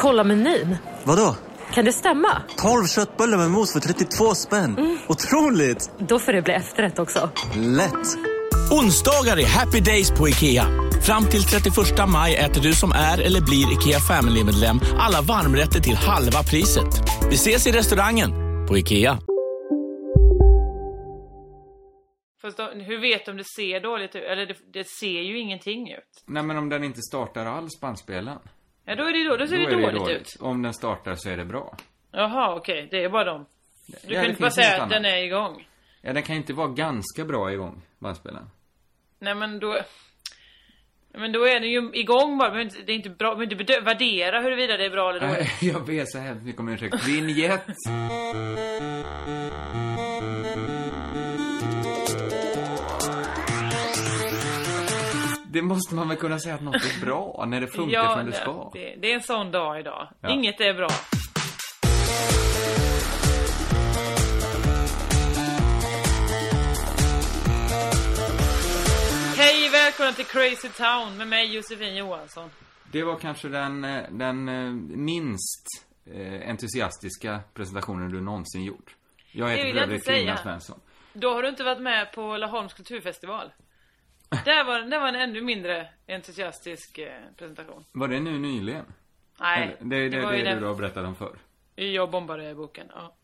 Kolla menyn. Vadå? Kan det stämma? 12 köttbullar med mos för 32 spänn. Mm. Otroligt! Då får det bli efterrätt också. Lätt! Onsdagar är happy days på IKEA. Fram till 31 maj äter du som är eller blir IKEA Family-medlem alla varmrätter till halva priset. Vi ses i restaurangen på IKEA. Fast då, hur vet du om det ser dåligt ut? Eller det, det, ser ju ingenting ut. Nej men om den inte startar alls bandspelaren. Ja då är det då, då ser då det dåligt, det dåligt, ut. Om den startar så är det bra. Jaha okej, okay. det är bara dem. Du ja, kan inte bara säga att den är igång. Ja den kan inte vara ganska bra igång, bandspelaren. Nej men då... Men då är den ju igång bara, men det är inte bra, men inte värdera huruvida det är bra eller dåligt. Jag ber så hemskt mycket om ursäkt. Vignett! Det måste man väl kunna säga att något är bra när det funkar ja, som det ska. Det, det är en sån dag idag. Ja. Inget är bra. Hej, välkomna till Crazy Town med mig Josefin Johansson. Det var kanske den, den minst entusiastiska presentationen du någonsin gjort. Jag heter för övrigt Svensson. Då har du inte varit med på Laholms kulturfestival. Där var, där var en ännu mindre entusiastisk eh, presentation. Var det nu nyligen? Nej. Eller, det det, det, det, det du har berättat om förr. Jag bombade boken, ja.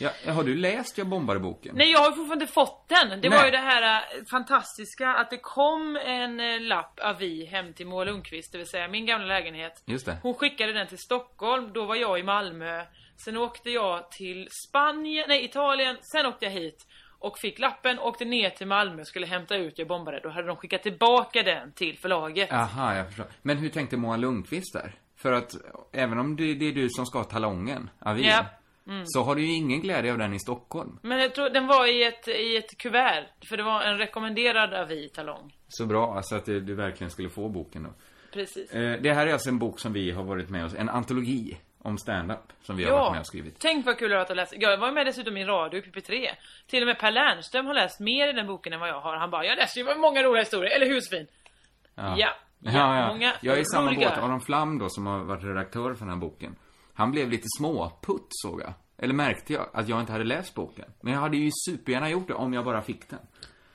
ja. Har du läst Jag bombade boken? Nej, jag har fortfarande inte fått den. Det Nej. var ju det här äh, fantastiska att det kom en äh, lapp avi hem till Moa Lundqvist, det vill säga min gamla lägenhet. Just det. Hon skickade den till Stockholm, då var jag i Malmö. Sen åkte jag till Spanien, nej Italien, sen åkte jag hit och fick lappen, åkte ner till Malmö och skulle hämta ut Jag bombade. Då hade de skickat tillbaka den till förlaget. Aha, jag förstår. Men hur tänkte Moa Lundqvist där? För att även om det, det är du som ska ha talongen, avin, ja. Mm. så har du ju ingen glädje av den i Stockholm. Men jag tror den var i ett, i ett kuvert, för det var en rekommenderad avi-talong. Så bra, alltså att du verkligen skulle få boken då. Precis. Eh, det här är alltså en bok som vi har varit med oss, en antologi om stand-up som vi har varit med och skrivit. Tänk vad kul det har varit att läsa. Jag var med dessutom i radio i PP3. Till och med Per Lernström har läst mer i den boken än vad jag har. Han bara, jag läser ju många roliga historier. Eller Husfin. Ja. ja. Ja, ja. Många jag är i samma roliga. båt. Aron Flam då, som har varit redaktör för den här boken. Han blev lite småputt, såg jag. Eller märkte jag, att jag inte hade läst boken. Men jag hade ju supergärna gjort det om jag bara fick den.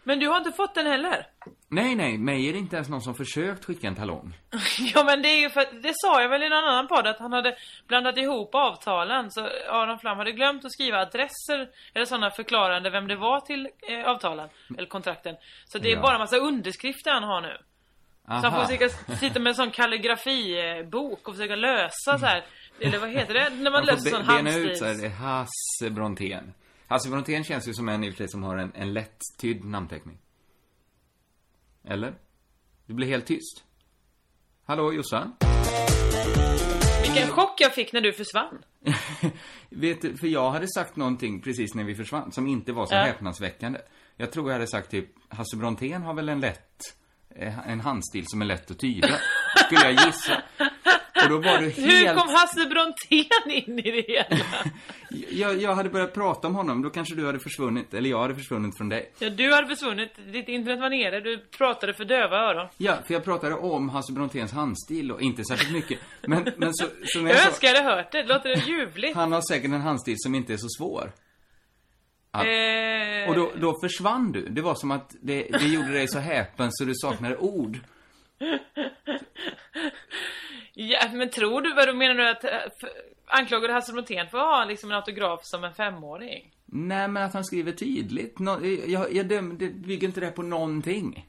Men du har inte fått den heller? Nej, nej, mig är det inte ens någon som försökt skicka en talong. ja, men det är ju för att, det sa jag väl i en annan podd att han hade blandat ihop avtalen. Så Aron Flam hade glömt att skriva adresser eller sådana förklarande vem det var till eh, avtalen, eller kontrakten. Så det är ja. bara massa underskrifter han har nu. Aha. Så han får försöka sitta med en sån kalligrafibok och försöka lösa så här. Eller vad heter det? När man löser sån handstils... ut så här, Hasse Brontén. Hasse Brontén känns ju som en i och för sig som har en, en lätt-tydd namnteckning. Eller? Du blir helt tyst. Hallå, Jossan? Vilken chock jag fick när du försvann. Vet du, för jag hade sagt någonting precis när vi försvann som inte var så ja. häpnadsväckande. Jag tror jag hade sagt typ, Hasse Brontén har väl en lätt, eh, en handstil som är lätt att tyda. Skulle jag gissa. Och då var du helt... Hur kom Hasse Brontén in i det hela? jag, jag hade börjat prata om honom, då kanske du hade försvunnit. Eller jag hade försvunnit från dig. Ja, du hade försvunnit. Ditt internet var nere. Du pratade för döva öron. Ja, för jag pratade om Hasse Bronténs handstil och inte särskilt mycket. Men, men så, som jag, jag önskar jag hade hört det. Det låter ljuvligt. Han har säkert en handstil som inte är så svår. Ja. Eh... Och då, då försvann du. Det var som att det, det gjorde dig så häpen så du saknade ord. Ja, men tror du, vad du menar du att, eh, anklagar du Hasse Brontén för att ha liksom en autograf som en femåring? Nej, men att han skriver tydligt. No, jag, jag döm, det bygger inte det på någonting.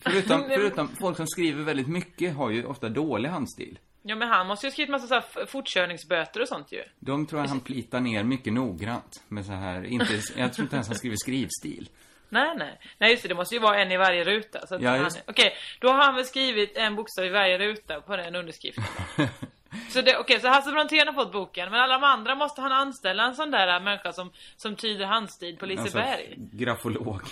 Förutom, förutom folk som skriver väldigt mycket har ju ofta dålig handstil. Ja, men han måste ju ha skrivit massa så här fortkörningsböter och sånt ju. De tror jag han plitar ner mycket noggrant. Med så här, inte, jag tror inte ens han skriver skrivstil. Nej, nej. Nej, just det. Det måste ju vara en i varje ruta. Så ja, just... Okej, då har han väl skrivit en bokstav i varje ruta på den underskriften. Så, det, okej, så Hasse Brontén har fått boken, men alla de andra måste han anställa en sån där människa som, som tyder handstil på Liseberg. Alltså, grafolog.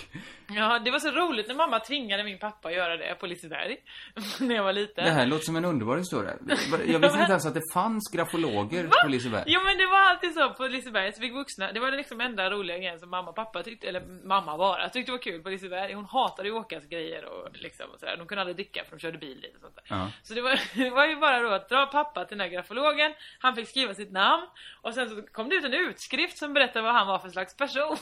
Ja, det var så roligt när mamma tvingade min pappa att göra det på Liseberg. när jag var liten. Det här låter som en underbar historia. Jag visste inte ens att det fanns grafologer på Liseberg. Jo men det var alltid så på Liseberg, så fick vuxna, det var liksom enda roliga grejen som mamma och pappa tyckte, eller mamma bara, tyckte var kul på Liseberg. Hon hatade ju Åkas grejer och liksom och sådär. De kunde aldrig dricka för de körde bil dit och sånt där. Ja. Så det var, det var ju bara då att dra pappa till den här grafologen, han fick skriva sitt namn och sen så kom det ut en utskrift som berättade vad han var för slags person.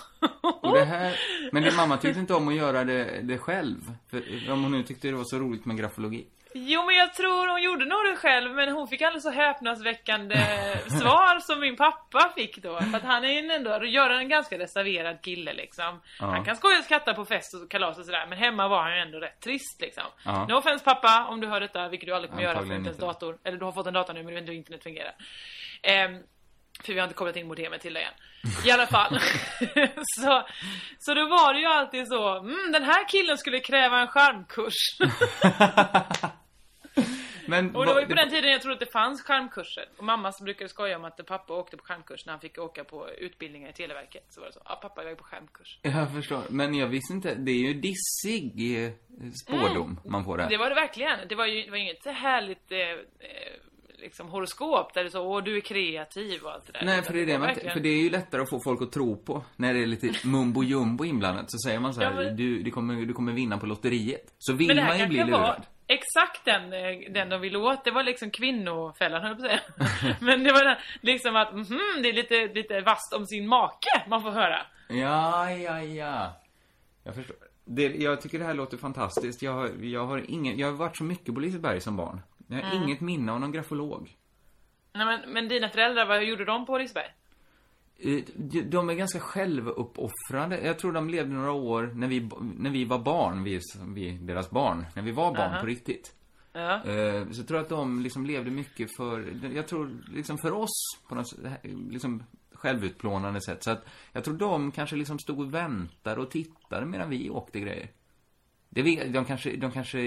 Och det här, men din mamma tyckte inte om att göra det, det själv. För om hon nu tyckte det var så roligt med grafologi. Jo men jag tror hon gjorde nog det själv men hon fick aldrig så häpnadsväckande svar som min pappa fick då. För att han är ju ändå, gör en ganska reserverad kille liksom. Ja. Han kan skoja och skratta på fest och kalas och sådär men hemma var han ju ändå rätt trist liksom. Ja. No offense pappa om du hör detta, vilket du aldrig kommer göra för Antagligen inte ens dator. Eller du har fått en dator nu men du vet inte hur internet fungerar. Ehm, för vi har inte kopplat in modemet till det än. I alla fall. så, så då var det ju alltid så, mm, den här killen skulle kräva en charmkurs. Men Och det var ju på den tiden jag trodde att det fanns skärmkurser. Och mamma brukade skoja om att pappa åkte på skärmkurs när han fick åka på utbildningar i Televerket. Så var det så, ja pappa jag är på skärmkurs. Jag förstår. Men jag visste inte, det är ju dissig eh, spårdom man får där. Mm. Det var det verkligen. Det var ju det var inget härligt eh, eh, liksom horoskop där det så, åh du är kreativ och allt det där. Nej, för det, är det, man, verkligen- för det är ju lättare att få folk att tro på när det är lite mumbo jumbo inblandat. Så säger man så här, Ja, men- du, du, kommer, du kommer vinna på lotteriet. Så vill Men man ju bli lurad. var exakt den, eh, den de ville åt. Det var liksom kvinnofällan höll jag på att säga. Men det var den, liksom att, mhm, det är lite, lite vast om sin make man får höra. Ja, ja, ja. Jag förstår. Det, jag tycker det här låter fantastiskt. Jag jag har ingen, jag har varit så mycket på Liseberg som barn. Jag har Mm. inget minne av någon grafolog. Nej, men, men dina föräldrar, vad gjorde de på Liseberg? Eh, de- är ganska självuppoffrande. Jag tror de levde några år när vi, när vi var barn, vi, vi deras barn. När vi var barn Aha. på riktigt. Ja. Eh, Så jag tror att de liksom levde mycket för, jag tror liksom för oss på något liksom självutplånande sätt. Så att jag tror de kanske liksom stod och väntade och tittade medan vi åkte grejer. Det vet, de kanske, de kanske...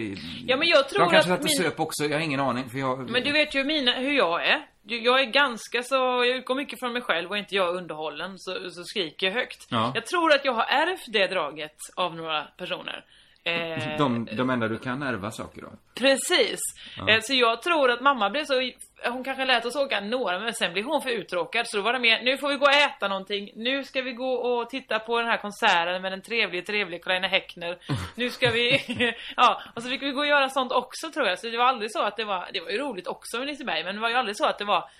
Ja, men jag tror De kanske att satt och min- söp också, jag har ingen aning för jag... Men du vet ju mina, hur jag är. Jag är ganska så, jag utgår mycket från mig själv och inte jag underhållen så, så skriker jag högt. Ja. Jag tror att jag har ärvt det draget av några personer. Eh, De, de enda du kan ärva saker av. Precis. Ja. Eh, Så jag tror att mamma blev så hon kanske lät oss åka några men sen blev hon för uttråkad så då var det mer nu får vi gå och äta någonting. Nu ska vi gå och titta på den här konserten med den trevlige trevlige Karl Häckner. Nu ska vi ja och så fick vi gå och göra sånt också tror jag. Så det var aldrig så att det var det var ju roligt också med Liseberg men det var ju aldrig så att det var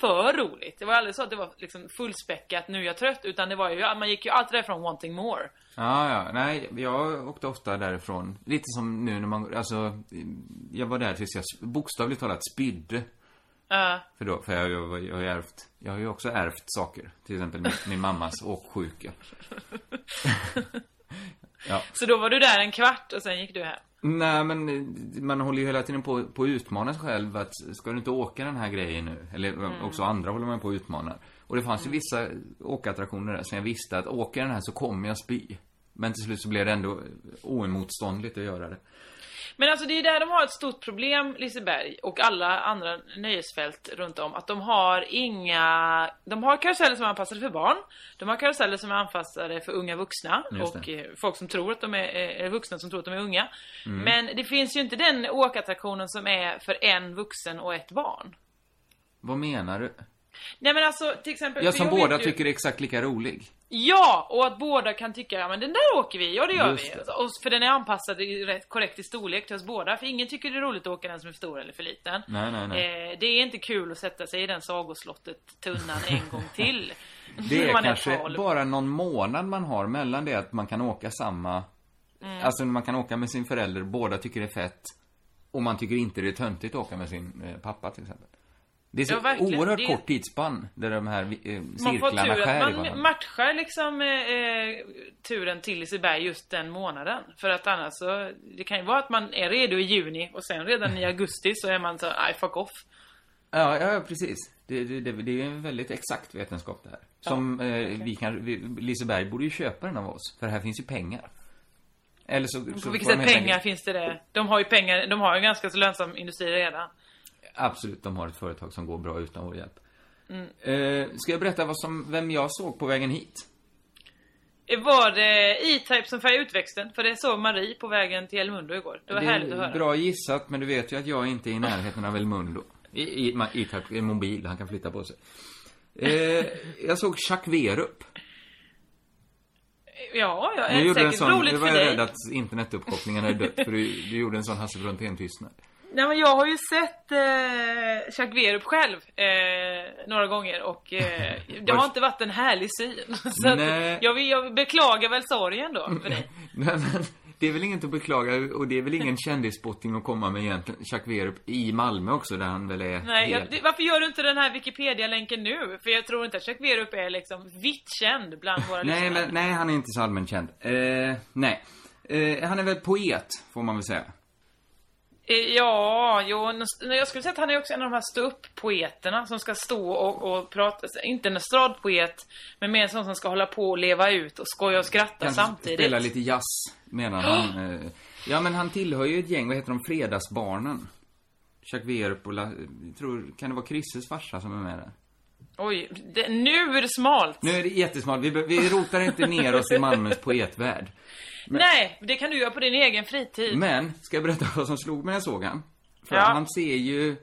för roligt. Det var aldrig så att det var liksom fullspäckat nu är jag trött utan det var ju man gick ju alltid därifrån wanting more. Ja, ja. Nej, jag åkte ofta därifrån. Lite som nu när man, alltså, jag var där tills jag bokstavligt talat spydde. Ja. För då, för jag, jag, jag har ju ärvt, jag har ju också ärvt saker. Till exempel min, min mammas åksjuka. ja. Så då var du där en kvart och sen gick du hem. Nej, men man håller ju hela tiden på, på att utmana sig själv att ska du inte åka den här grejen nu? Eller Mm. också andra håller man på att utmana. Och det fanns ju vissa åkattraktioner där som jag visste att åker den här så kommer jag spy. Men till slut så blev det ändå oemotståndligt att göra det. Men alltså det är där de har ett stort problem, Liseberg och alla andra nöjesfält runt om. Att de har inga... De har karuseller som är anpassade för barn. De har karuseller som är anpassade för unga vuxna. Och eh, folk som tror att de är, är vuxna som tror att de är unga. Mm. Men det finns ju inte den åkattraktionen som är för en vuxen och ett barn. Vad menar du? Nej men alltså till exempel... För som båda ju- tycker är exakt lika rolig. Ja! Och att båda kan tycka, ja men den där åker vi, ja det gör Just vi. det. Och, för den är anpassad i rätt korrekt i storlek till oss båda. För ingen tycker det är roligt att åka den som är för stor eller för liten. Nej, nej, nej. Eh, det är inte kul att sätta sig i den sagoslottet tunnan en gång till. Det är kanske tolv. bara någon månad man har mellan det att man kan åka samma... Mm. Alltså man kan åka med sin förälder, båda tycker det är fett. Och man tycker inte det är töntigt att åka med sin eh, pappa till exempel. Det är så Ja, oerhört Det kort tidsspann där de här eh, Man cirklarna tur skär att man matchar liksom eh, eh, turen till Liseberg just den månaden. För att annars så, det kan ju vara att man är redo i juni och sen redan i augusti så är man så, nej fuck off. Ja, ja, precis. Det, det, det, det är en väldigt exakt vetenskap det här. Som eh, vi kan, vi, Liseberg borde ju köpa den av oss, för här finns ju pengar. Eller så... så På vilket får de sätt pengar enkelt- finns det det? De har ju pengar, de har ju en ganska så lönsam industri redan. Absolut, de har ett företag som går bra utan vår hjälp. Mm. Eh, ska jag berätta vad som, vem jag såg på vägen hit? Var det E-Type som färgade utväxten? För det såg Marie på vägen till El Mundo igår. Det var härligt att höra. Bra gissat, men du vet ju att jag inte är i närheten av El Mundo. I, i, ma- E-Type är mobil, han kan flytta på sig. Eh, jag såg Chuck Werup. Ja, ja, Jag är gjorde en säkert sån, roligt nu var för jag dig. rädd att internetuppkopplingen hade dött, för du, du gjorde en sån Hasse Brontén-tystnad. Nej men jag har ju sett eh, Chuck Werup själv eh, några gånger och eh, det har inte varit en härlig syn. Så att jag, jag beklagar väl sorgen då för dig. Nej, men det är väl inget att beklaga och det är väl ingen kändisspotting att komma med egentligen. Chuck Werup i Malmö också, där han väl är Nej, jag, det, varför gör du inte den här Wikipedia-länken nu? För jag tror inte att Chuck Werup är liksom vitt känd bland våra Nej, lyssnare. men, nej, han är inte så allmänt känd. Eh, nej. Eh, han är väl poet, får man väl säga. Eh, Ja, jo, jag skulle säga att han är också en av de här ståupp-poeterna som ska stå och, och prata, inte en estradpoet, men mer en sån som ska hålla på och leva ut och skoja och skratta Kanske samtidigt. spela lite jazz, menar han. Eh, ja, men han tillhör ju ett gäng, vad heter de, Fredagsbarnen. Chuck Werup och, La, jag tror, kan det vara Chrisses farsa som är med där? Oj, det, nu är det smalt. Nu är det jättesmalt, vi, vi rotar inte ner oss i Malmös poetvärld. Nej, det kan du göra på din egen fritid. Men, ska jag berätta vad som slog mig när jag såg han? För Ja. han ser ju,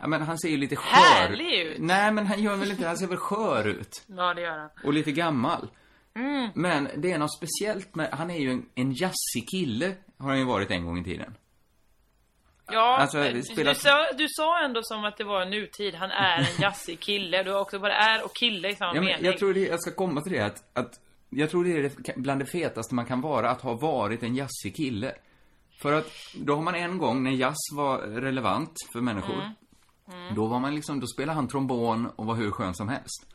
ja men han ser ju lite skör Härlig ut. Nej men han gör väl inte, han ser väl skör ut. Ja, det gör han. Och lite gammal. Mm. Men det är något speciellt med, han är ju en, en jazzig kille, har han ju varit en gång i tiden. Ja, Alltså, spelar- du, sa, du sa ändå som att det var en nutid. Han är en jazzig kille. Du har också både är och kille i samma Ja, men mening. jag tror det, jag ska komma till det att, att jag tror det är bland det fetaste man kan vara, att ha varit en jazzig kille. För att då har man en gång, när jazz var relevant för människor, Mm. Mm. då var man liksom, då spelade han trombon och var hur skön som helst.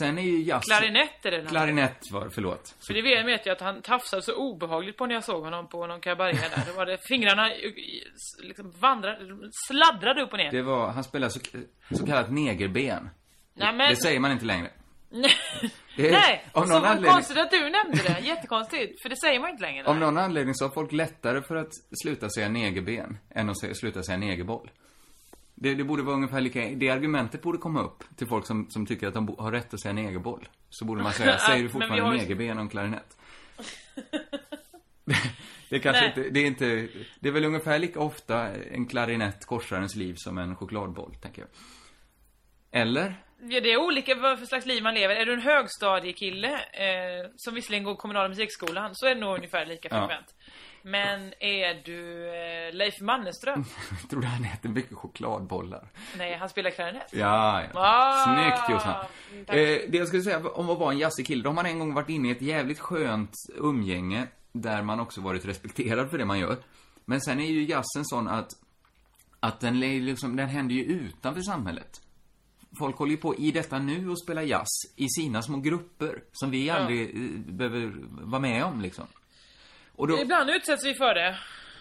Sen är ju jazz... Klarinett är det. Klarinett var, förlåt. För det vet jag att han tafsade så obehagligt på när jag såg honom på någon kabaré där. Det var det fingrarna liksom vandrade, sladdrade upp och ner. Det var, han spelade så, så kallat negerben. Nej, men- Det säger man inte längre. Är- Nej. av så någon vad anledning- konstigt att du nämnde det. Jättekonstigt. För det säger man inte längre. Av någon anledning så har folk lättare för att sluta säga negerben än att sluta säga negerboll. Det, det borde vara ungefär lika, det argumentet borde komma upp till folk som, som tycker att de har rätt att säga negerboll. Så borde man säga, säger du fortfarande har negerben om klarinett? det kanske Nej. inte, det är inte, det är väl ungefär lika ofta en klarinett korsar ens liv som en chokladboll, tänker jag. Eller? Ja, det är olika vad för slags liv man lever. Är du en högstadiekille, eh, som visserligen går kommunala musikskolan, så är det nog ungefär lika Ja. frekvent. Men är du eh, Leif Mannerström? Jag tror han äter mycket chokladbollar. Nej, han spelar klarinett. Ja, ja. Ah, Snyggt Jossan. Eh, det jag skulle säga om att vara en jazzig kille, då har man en gång varit inne i ett jävligt skönt umgänge där man också varit respekterad för det man gör. Men sen är ju jazzen sån att, att den, liksom, den händer ju utanför samhället. Folk håller ju på i detta nu och spelar jazz i sina små grupper som vi aldrig eh, behöver vara med om liksom. Och då, Ibland utsätts vi för det.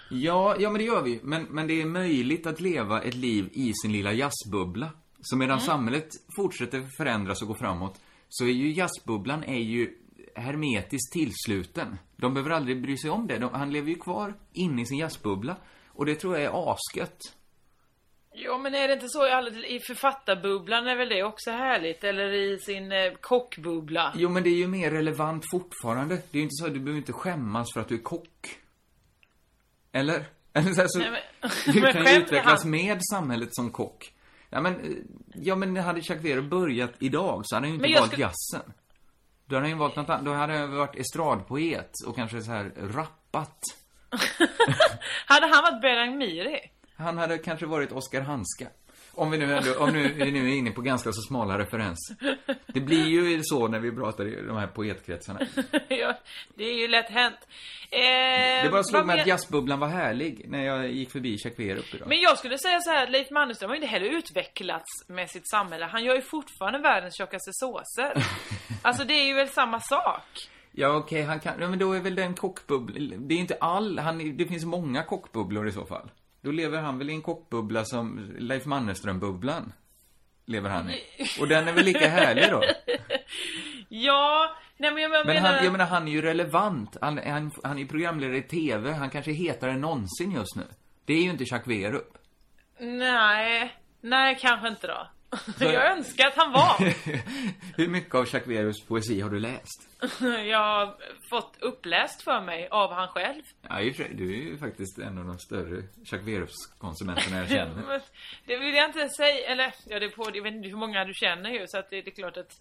Ja, ja men det gör vi. Men, men det är möjligt att leva ett liv i sin lilla jazzbubbla. Så medan Mm. samhället fortsätter förändras och gå framåt, så är ju jazzbubblan är ju hermetiskt tillsluten. De behöver aldrig bry sig om det. De, han lever ju kvar inne i sin jazzbubbla. Och det tror jag är asgött. Ja, men är det inte så i, författarbubblan är väl det också härligt? Eller i sin eh, kockbubbla? Jo, men det är ju mer relevant fortfarande. Det är ju inte så att du behöver inte skämmas för att du är kock. Eller? Eller så, här, så Nej, men- du men kan ju utvecklas han. med samhället som kock. Ja, men, eh, ja, men hade Chuck Weir börjat idag så hade han ju inte valt skulle- jazzen. Då hade han ju valt något annat. Då hade han varit estradpoet och kanske så här rappat. Hade han varit Berang Miri? Han hade kanske varit Oskar Hanska. Om vi nu ändå, om nu, vi nu är inne på ganska så smala referenser. Det blir ju så när vi pratar i de här poetkretsarna. ja, det är ju lätt hänt. Eh, Det bara slog mig men- att jazzbubblan var härlig när jag gick förbi Chuck Werup idag. Men jag skulle säga så här, Leif Mannerström har ju inte heller utvecklats med sitt samhälle. Han gör ju fortfarande världens tjockaste såser. alltså det är ju väl samma sak? Ja, okej, han kan... Ja, men då är väl den kockbubblan... Det är inte all... Han, det finns många kockbubblor i så fall. Då lever han väl i en kockbubbla som Leif Mannerström-bubblan. Lever han i. Och den är väl lika härlig då? Ja, nej men jag Men menar... han, jag menar, han är ju relevant. Han, han, han är programledare i TV. Han kanske är hetare än någonsin just nu. Det är ju inte Chuck Werup. Nej, nej kanske inte då. Så- Jag önskar att han var. Hur mycket av Jacques Verus poesi har du läst? Jag har fått uppläst för mig av han själv. Ja, i och för sig, du är ju faktiskt en av de större Jacques Verus-konsumenterna jag känner. Det vill jag inte säga, eller ja, det är på, jag vet inte hur många du känner ju så att det, det är klart att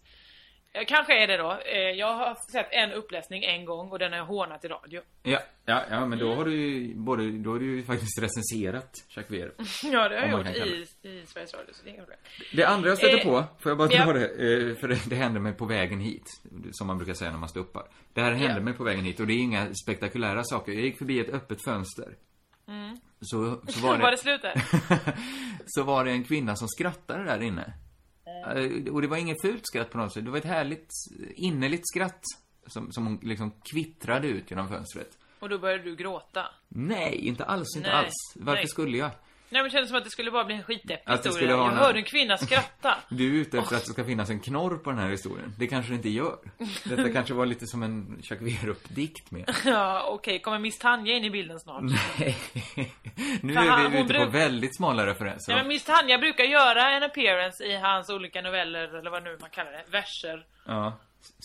Kanske är det då. Eh, Jag har sett en uppläsning en gång och den har jag hånat i radio. Ja, ja, ja, men då har du ju både, då har du ju faktiskt recenserat Jacques Verus. Ja, det har jag gjort i, i Sveriges Radio, så det är inga problem. Det andra jag stötte Eh, på, får jag bara ja. dra det, eh, för det, det hände mig på vägen hit. Som man brukar säga när man ståuppar. Det här hände Ja. mig på vägen hit och det är inga spektakulära saker. Jag gick förbi ett öppet fönster. Mm. Så, så var Var det, det slut där? så var det en kvinna som skrattade där inne. Eh, Och det var inget fult skratt på något sätt. Det var ett härligt, innerligt skratt. Som, som hon liksom kvittrade ut genom fönstret. Och då började du gråta. Nej, inte alls, inte Nej, alls. Varför nej. skulle jag? Nej men det kändes som att det skulle bara bli en skitdeppig Att historia. Jag hörde en kvinna skratta. Du är ute efter att det ska finnas en knorr på den här historien. Det kanske det inte gör. Detta kanske var lite som en Jacques Werup-dikt med. ja, okej. Kommer Miss Tanja in i bilden snart? Nej. Nu För är han- vi ute på väldigt smala referenser. Nej men Miss Tanja brukar göra en appearance i hans olika noveller, eller vad nu man kallar det. Verser. Ja.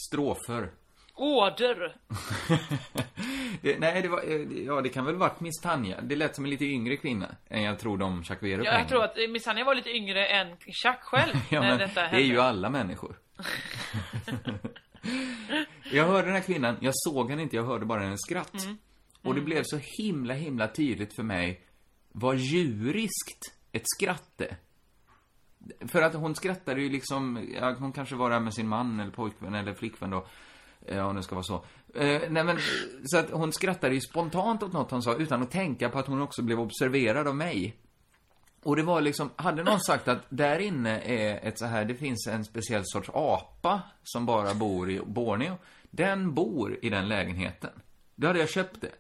Strofer. Åder. Det, nej, det var, eh, ja det kan väl varit Miss Tanja. Det lät som en lite yngre kvinna än jag trodde om Jacques Werup. Ja, jag tror att Miss Tanja var lite yngre än Chuck själv. Ja, när men detta det är hände. ju alla människor. jag hörde den här kvinnan, jag såg henne inte, jag hörde bara hennes skratt. Mm. Och det blev så himla, himla tydligt för mig vad djuriskt ett skratt är. För att hon skrattade ju liksom, ja, hon kanske var där med sin man eller pojkvän eller flickvän då. Ja, om det ska vara så. Eh, nej men, så att hon skrattade ju spontant åt något hon sa utan att tänka på att hon också blev observerad av mig. Och det var liksom, hade någon sagt att där inne är ett så här, det finns en speciell sorts apa som bara bor i Borneo. Den bor i den lägenheten. Då hade jag köpt det.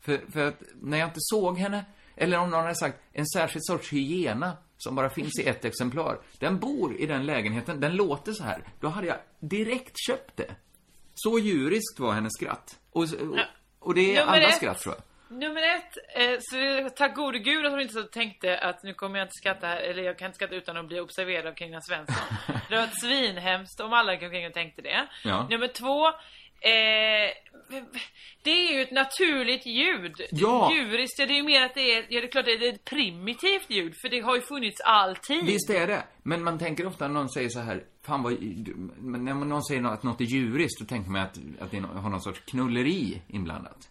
För, för att när jag inte såg henne, eller om någon hade sagt en särskild sorts hyena som bara finns i ett exemplar. Den bor i den lägenheten, den låter så här. Då hade jag direkt köpt det. Så djuriskt var hennes skratt. Och, och, och det är alla skratt tror jag. Nummer ett, eh, så tack gode gud att hon inte så tänkte att nu kommer jag inte skratta här, eller jag kan inte skratta utan att bli observerad av Kringlan Svensson. Det var ett svinhemskt om alla gick omkring och tänkte det. Ja. Nummer två, eh, det är ju ett naturligt ljud. Ja. Djuriskt, det är ju mer att det är, ja det är klart det är ett primitivt ljud, för det har ju funnits alltid. Visst är det. Men man tänker ofta när någon säger så här, fan vad, när någon säger att något är djuriskt, då tänker man att, att det har någon sorts knulleri inblandat.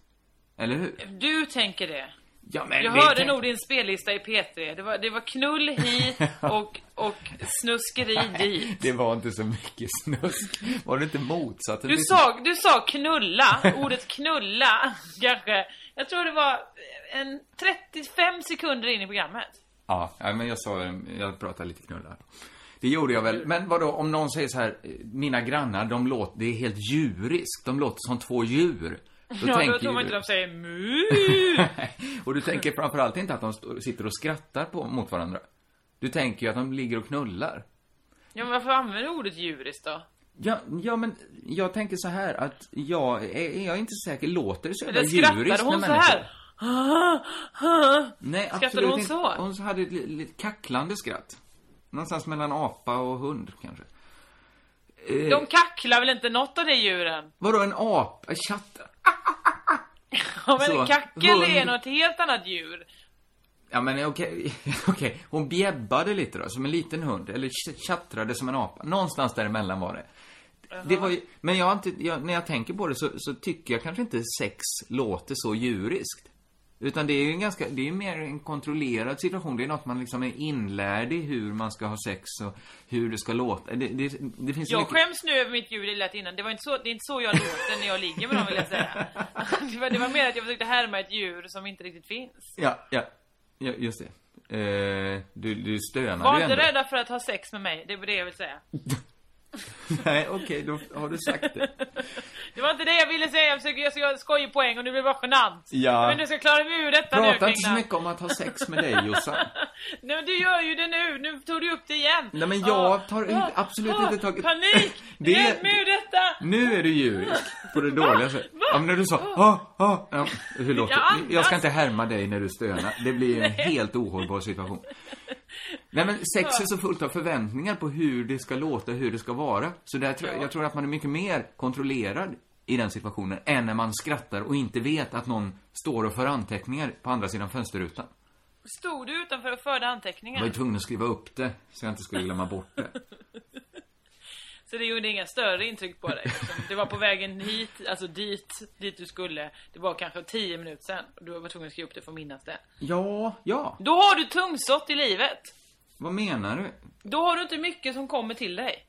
Eller hur? Du tänker det. Ja, men Jag hörde tänk- nog din spellista i P3. Det var, det var knull hit och, och snuskeri dit. Det var inte så mycket snusk. Var det inte motsatt? Du Det- sa, du sa knulla, ordet knulla, kanske. Jag tror det var en 35 sekunder in i programmet. Ja, men jag sa, jag pratade lite knullar. Det gjorde jag väl. Men vadå, om någon säger så här, mina grannar, de låter, det är helt djuriskt. De låter som två djur. Då ja, då tänker tror man inte du- de säger mu. Och du tänker framförallt inte att de sitter och skrattar på, mot varandra. Du tänker ju att de ligger och knullar. Ja, men varför använder du ordet djuriskt då? Ja, ja men jag tänker så här att jag är, är jag inte säker, låter det så jävla djuriskt hon när så människor- här? Nej, Skrattade hon inte. så? Hon hade ett li- lite kacklande skratt. Någonstans mellan apa och hund, kanske. Eh, De kacklar väl inte något av de djuren? Vadå, en apa? Chatt? Ja, men Så, en kackel hund. är något helt annat djur. Ja, men okej, okej. Hon bjäbbade lite då, som en liten hund. Eller tjattrade som en apa. Någonstans däremellan var det. Det var ju, men jag jag, när jag tänker på det så, så tycker jag kanske inte sex låter så djuriskt. Utan det är ju en ganska, det är mer en kontrollerad situation. Det är något man liksom är inlärd i hur man ska ha sex och hur det ska låta. Det, det, det finns Jag mycket... skäms nu över mitt ljud det lät innan. Det var inte så, det är inte så jag låter när jag ligger med dem vill jag säga. Det var, det var mer att jag försökte härma ett djur som inte riktigt finns. Ja, ja, ja, just det. Eh, du, du stönade Var ju inte ändå. rädda för att ha sex med mig, det var det jag vill säga. Nej, okej, då har du sagt det. Det var inte det jag ville säga, jag försöker ska göra skojig poäng och nu blir det bara genant. Ja. Vet inte hur jag ska klara mig ur detta nu Prata inte så mycket om att ha sex med dig, Jossan. Nej men du gör ju det nu, nu tog du upp det igen. Nej, men jag tar ah, absolut ah, inte tagit- Panik! Det- Hjälp mig ur detta! Nu är du djurisk. På det dåliga sättet. Ja, men när du sa ah, ah, ja, hur låter Jag andas. Jag ska inte härma dig när du stönar. Det blir en helt ohållbar situation. Nej men sex är så fullt av förväntningar på hur det ska låta, hur det ska vara. Så där tror jag, jag tror att man är mycket mer kontrollerad i den situationen än när man skrattar och inte vet att någon står och för anteckningar på andra sidan fönsterrutan. Stod du utanför och förde Jag anteckningar? var ju tvungen att skriva upp det, så jag inte skulle glömma bort det. Så det gjorde inga större intryck på dig? Du var på vägen hit, alltså dit, dit du skulle. Det var kanske 10 minuter sen. Du var tvungen att skriva upp det för att minnas det. Ja, ja. Då har du tungsott i livet. Vad menar du? Då har du inte mycket som kommer till dig.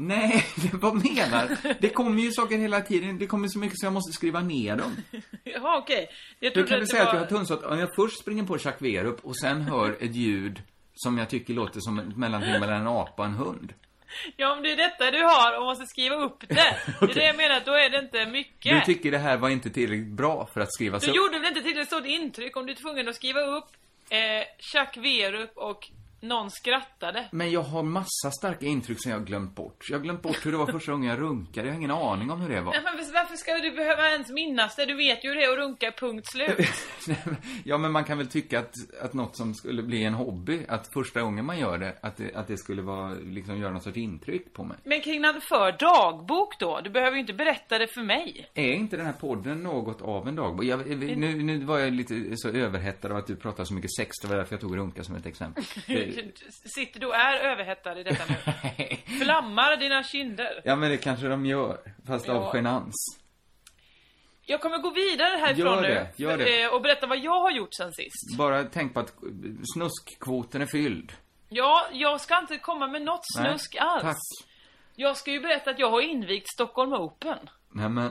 Nej, vad menar du? Det kommer ju saker hela tiden. Det kommer så mycket så jag måste skriva ner dem. Jaha, okej. Hur trodde kan du säga det att var... jag har tunnsott? Om jag först springer på Jacques Werup och sen hör ett ljud som jag tycker låter som ett mellanting mellan en apa och en hund. Ja, om det är detta du har och måste skriva upp det. Det är det jag menar, då är det inte mycket. Du tycker det här var inte tillräckligt bra för att skrivas Du upp? gjorde väl inte tillräckligt stort intryck om du är tvungen att skriva upp eh, Jacques Werup och någon skrattade. Men jag har massa starka intryck som jag har glömt bort. Jag har glömt bort hur det var första gången jag runkade. Jag har ingen aning om hur det var. Nej, men varför ska du behöva ens minnas det? Du vet ju hur det är att runka, punkt slut. Ja, men man kan väl tycka att, att något som skulle bli en hobby, att första gången man gör det, att det, att det skulle vara, liksom göra något sorts intryck på mig. Men kring för dagbok då? Du behöver ju inte berätta det för mig. Är inte den här podden något av en dagbok? Jag, nu, nu var jag lite så överhettad av att du pratar så mycket sex, det var därför jag tog runka som ett exempel. Sitter du och är överhettad i detta nu? Flammar dina kinder? Ja, men det kanske de gör, fast av Ja. genans. Jag kommer gå vidare härifrån Gör nu. det, gör det. eh, Och berätta vad jag har gjort sen sist. Bara tänk på att snuskkvoten är fylld. Ja, jag ska inte komma med något Nej, snusk alls. tack. Jag ska ju berätta att jag har invigt Stockholm Open. Nej, men,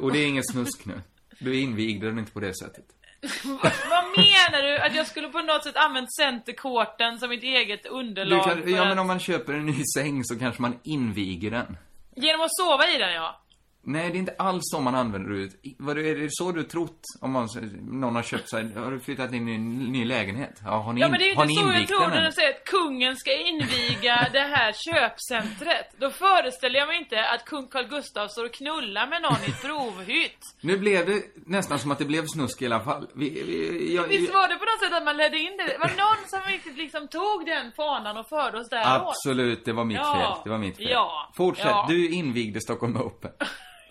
och det är inget snusk nu. Du invigde den inte på det sättet. Vad menar du? Att jag skulle på något sätt använt centerkorten som mitt eget Du underlag kan, ja, men om man köper en ny säng så kanske man inviger den. Genom att sova i den, ja. Nej, det är inte alls så man använder det. Vad är det så du trott? Om man, någon har köpt sig, har du flyttat in i en ny lägenhet? Ja, har ni, Ja men det är inte så jag tror när de säger att kungen ska inviga det här köpcentret. Då föreställer jag mig inte att kung Carl Gustaf står och knullar med någon i ett provhytt. Nu blev det nästan som att det blev snusk i alla fall. Vi, vi, jag, Visst var det på något sätt att man ledde in det? Det var någon som riktigt liksom tog den fanan och förde oss däråt. Absolut, det var mitt Ja, fel. Det var mitt fel. ja, Fortsätt, ja. du invigde Stockholm Open.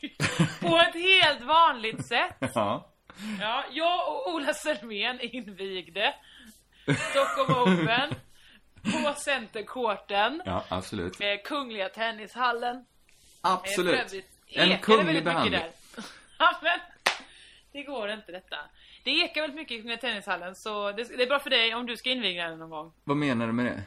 På ett helt vanligt sätt. ja. Ja, jag och Ola Selmén invigde Stockholm Open på Centercourten. Ja, absolut. Eh, Kungliga Tennishallen. Absolut. En kunglig behandling. där. Ja, men det går inte detta. Det ekar väldigt mycket i Kungliga Tennishallen så det, det är bra för dig om du ska inviga den någon gång. Vad menar du med det?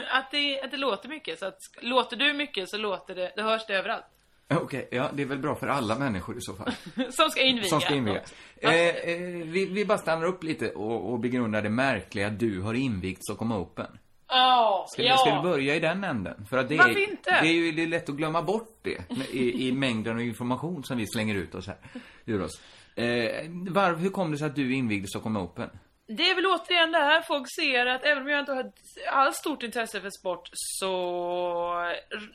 Att det, att det låter mycket. Så att låter du mycket så låter det, det hörs det överallt. Okej, ja, det är väl bra för alla människor i så fall. Som ska inviga. Som ska invigas. Eh, eh, vi, vi bara stannar upp lite och, och begrundar det märkliga du har invigt Stockholm Open. Ja, Ska, ja. ska vi börja i den änden? För att det Varför är, inte? Det är ju det är lätt att glömma bort det i, i mängden av information som vi slänger ut oss här. Ur oss. Eh, var, hur kom det sig att du invigde Stockholm Open? Det är väl återigen det här, folk ser att även om jag inte har alls stort intresse för sport så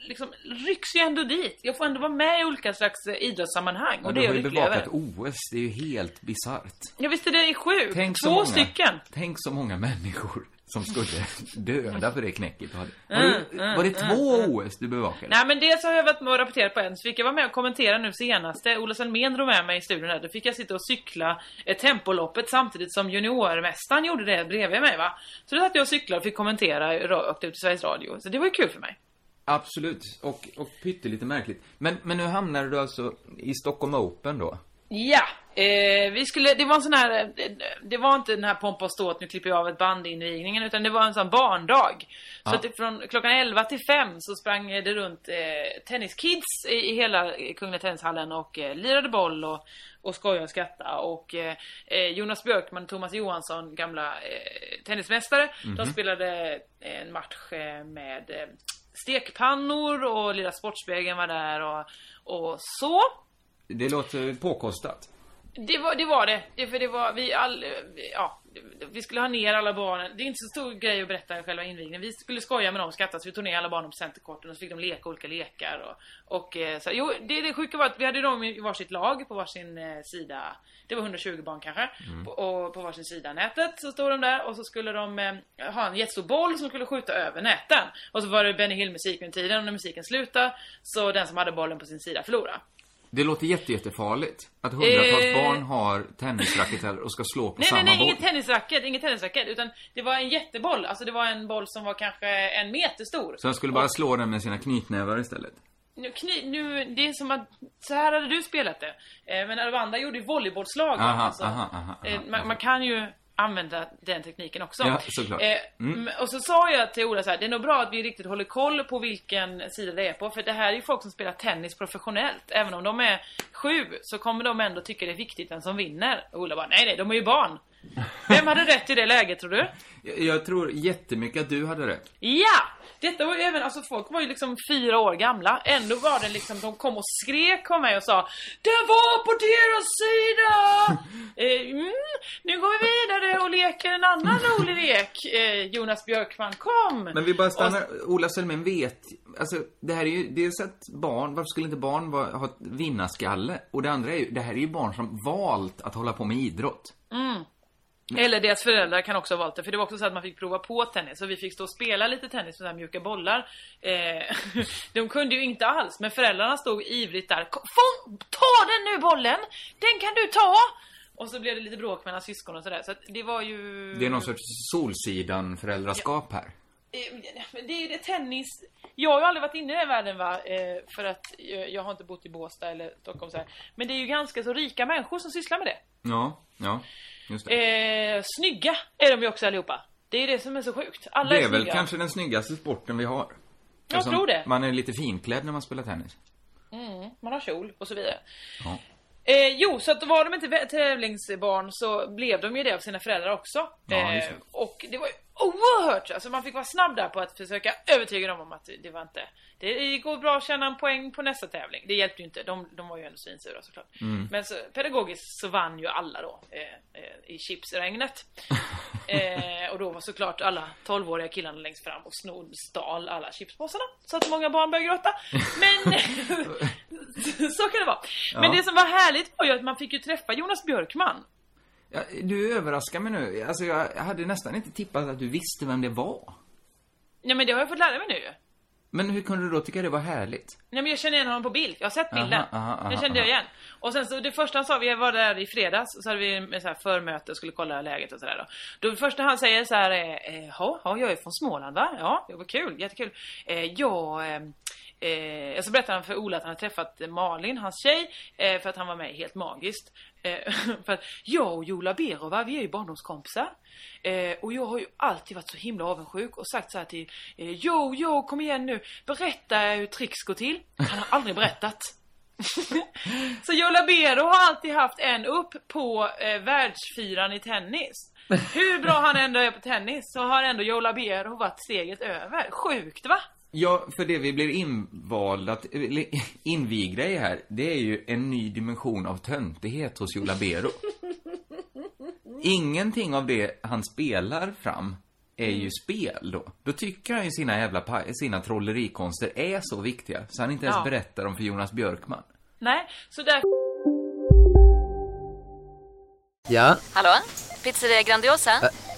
liksom rycks jag ändå dit. Jag får ändå vara med i olika slags eh, idrottssammanhang och Ja, det du är har jag ju lycklig över. bevakat OS, det är ju helt bisarrt. Ja visst är det sjukt. Två många, stycken. Tänk så många människor som skulle döda för det knäcket du hade. Var, Mm, du, mm, var det mm, två mm. OS du bevakade? Nej men dels har jag varit med och rapporterat på en, så fick jag vara med och kommentera nu senaste. Ola Selmén drog med mig i studion här. Då fick jag sitta och cykla ett tempoloppet samtidigt som juniormästaren gjorde det bredvid mig va. Så då satt jag och cyklade och fick kommentera rakt ut i Sveriges Radio. Så det var ju kul för mig. Absolut, och, och pyttelite märkligt. Men, men nu hamnade du alltså i Stockholm Open då? Ja, eh, vi skulle, det var en sån här, eh, det var inte den här pompa och ståt, nu klipper jag av ett band i invigningen, utan det var en sån barndag. Så Ja. att det, från klockan 11 till 5 så sprang det runt eh, tenniskids i, i hela Kungliga Tennishallen och eh, lirade boll och, och skojade och skrattade. Och eh, eh, Jonas Björkman och Thomas Johansson, gamla eh, tennismästare, de Mhm. spelade en match eh, med eh, stekpannor och Lilla Sportspegeln var där och, och så. Det låter påkostat. Det var det. Var det. för det var vi all, ja, vi skulle ha ner alla barnen. Det är inte så stor grej att berätta själva invigningen. Vi skulle skoja med dem och skratta så vi tog ner alla barnen på centerkorten och så fick de leka olika lekar. Och, och eh, så, jo, det, det sjuka var att vi hade dem i varsitt lag på varsin eh, sida. Det var 120 barn kanske. På, och på varsin sida nätet så stod de där och så skulle de eh, ha en jättestor boll som skulle skjuta över näten. Och så var det Benny Hill musik under tiden och när musiken slutade så den som hade bollen på sin sida förlorade. Det låter jätte, jättefarligt. Att hundratals Eh. barn har tennisracketar och ska slå på Nej, samma nej, nej, boll. inget tennisracket, inget tennisracket. Utan det var en jätteboll. Alltså det var en boll som var kanske en meter stor. Så de skulle bara slå den med sina knytnävar istället. Nu, kni, nu, det är som att, så här hade du spelat det. Eh, men alla andra gjorde ju volleybollslag. Aha, alltså, aha, aha, aha, eh, man, man kan ju använda den tekniken också. Ja, såklart. Eh, Mm. m- Och så sa jag till Ola så här, det är nog bra att vi riktigt håller koll på vilken sida det är på. För det här är ju folk som spelar tennis professionellt. Även om de är sju så kommer de ändå tycka det är viktigt vem som vinner. Och Ola bara, nej nej, de är ju barn. Vem hade rätt i det läget tror du? Jag, jag tror jättemycket att du hade rätt. Ja! Detta var ju även, alltså folk var ju liksom fyra år gamla. Ändå var det liksom, de kom och skrek om mig och sa Den var på deras sida! eh, mm, nu går vi vidare och leker en annan rolig lek. Eh, Jonas Björkman, kom! Men vi bara stannar, Ola Selmén vet, alltså det här är ju, dels att barn, varför skulle inte barn vara, ha vinnarskalle? Och det andra är ju, det här är ju barn som valt att hålla på med idrott. Mm. Eller deras föräldrar kan också ha valt det, för det var också så att man fick prova på tennis. Så vi fick stå och spela lite tennis med här mjuka bollar. Eh, de kunde ju inte alls, men föräldrarna stod ivrigt där. "Kom, Få, ta den nu bollen! Den kan du ta! Och så blev det lite bråk mellan syskon och sådär. Så att det var ju... Det är någon sorts Solsidan-föräldraskap här. Eh, Det är det tennis... Jag har ju aldrig varit inne i den världen va, eh, för att jag har inte bott i Båstad eller Stockholm så här. Men det är ju ganska så rika människor som sysslar med det. Ja, ja, just det. Eh, snygga är de ju också allihopa. Det är det som är så sjukt. Alla det är, är väl snygga. kanske den snyggaste sporten vi har. Jag Eftersom tror det. Man är lite finklädd när man spelar tennis. Mm, man har kjol och så vidare. Ja. Eh, jo, så att var de inte tävlingsbarn så blev de ju det av sina föräldrar också. Ja, det. och det var ju oerhört, alltså man fick vara snabb där på att försöka övertyga dem om att det var inte, det går bra att tjäna en poäng på nästa tävling. Det hjälpte ju inte, de, de var ju ändå svinsura såklart. Mm. Men så, pedagogiskt så vann ju alla då eh, eh, i chipsregnet. eh, och då var såklart alla 12-åriga killarna längst fram och snod, stal alla chipspåsarna. Så att många barn började gråta. Men så kan det vara. Men Ja. det som var härligt var ju att man fick ju träffa Jonas Björkman. Ja, du överraskar mig nu. Alltså jag hade nästan inte tippat att du visste vem det var. Ja men det har jag fått lära mig nu. Men hur kunde du då tycka det var härligt? Nej men jag känner igen honom på bild. Jag har sett Aha, bilden. aha, aha, Den kände jag aha. igen. Och sen så det första han sa, vi var där i fredags, så hade vi så här förmöte och skulle kolla läget och sådär då. Då det första han säger så här är, eh, ja, jag är från Småland va? Ja, det var kul, jättekul. Eh, jag, eh, eh, så berättade han för Ola att han hade träffat Malin, hans tjej, eh, för att han var med Helt Magiskt. Eh, för att jag och Jola Berova, vi är ju barndomskompisar. Eh, och jag har ju alltid varit så himla avundsjuk och sagt så här till eh, Jo, jo, kom igen nu, berätta hur tricks går till. Han har aldrig berättat. så Jola Berova har alltid haft en upp på eh, världsfyran i tennis. Hur bra han ändå är på tennis så har ändå Jola Berova varit steget över. Sjukt va? Ja, för det vi blir invalda, invigda i här, det är ju en ny dimension av töntighet hos Jola Bero. Ingenting av det han spelar fram är ju spel då. Då tycker han ju sina jävla sina trollerikonster är så viktiga, så han inte ens Ja. berättar dem för Jonas Björkman. Nej, så där Ja, Hallå? Pizzeria Grandiosa?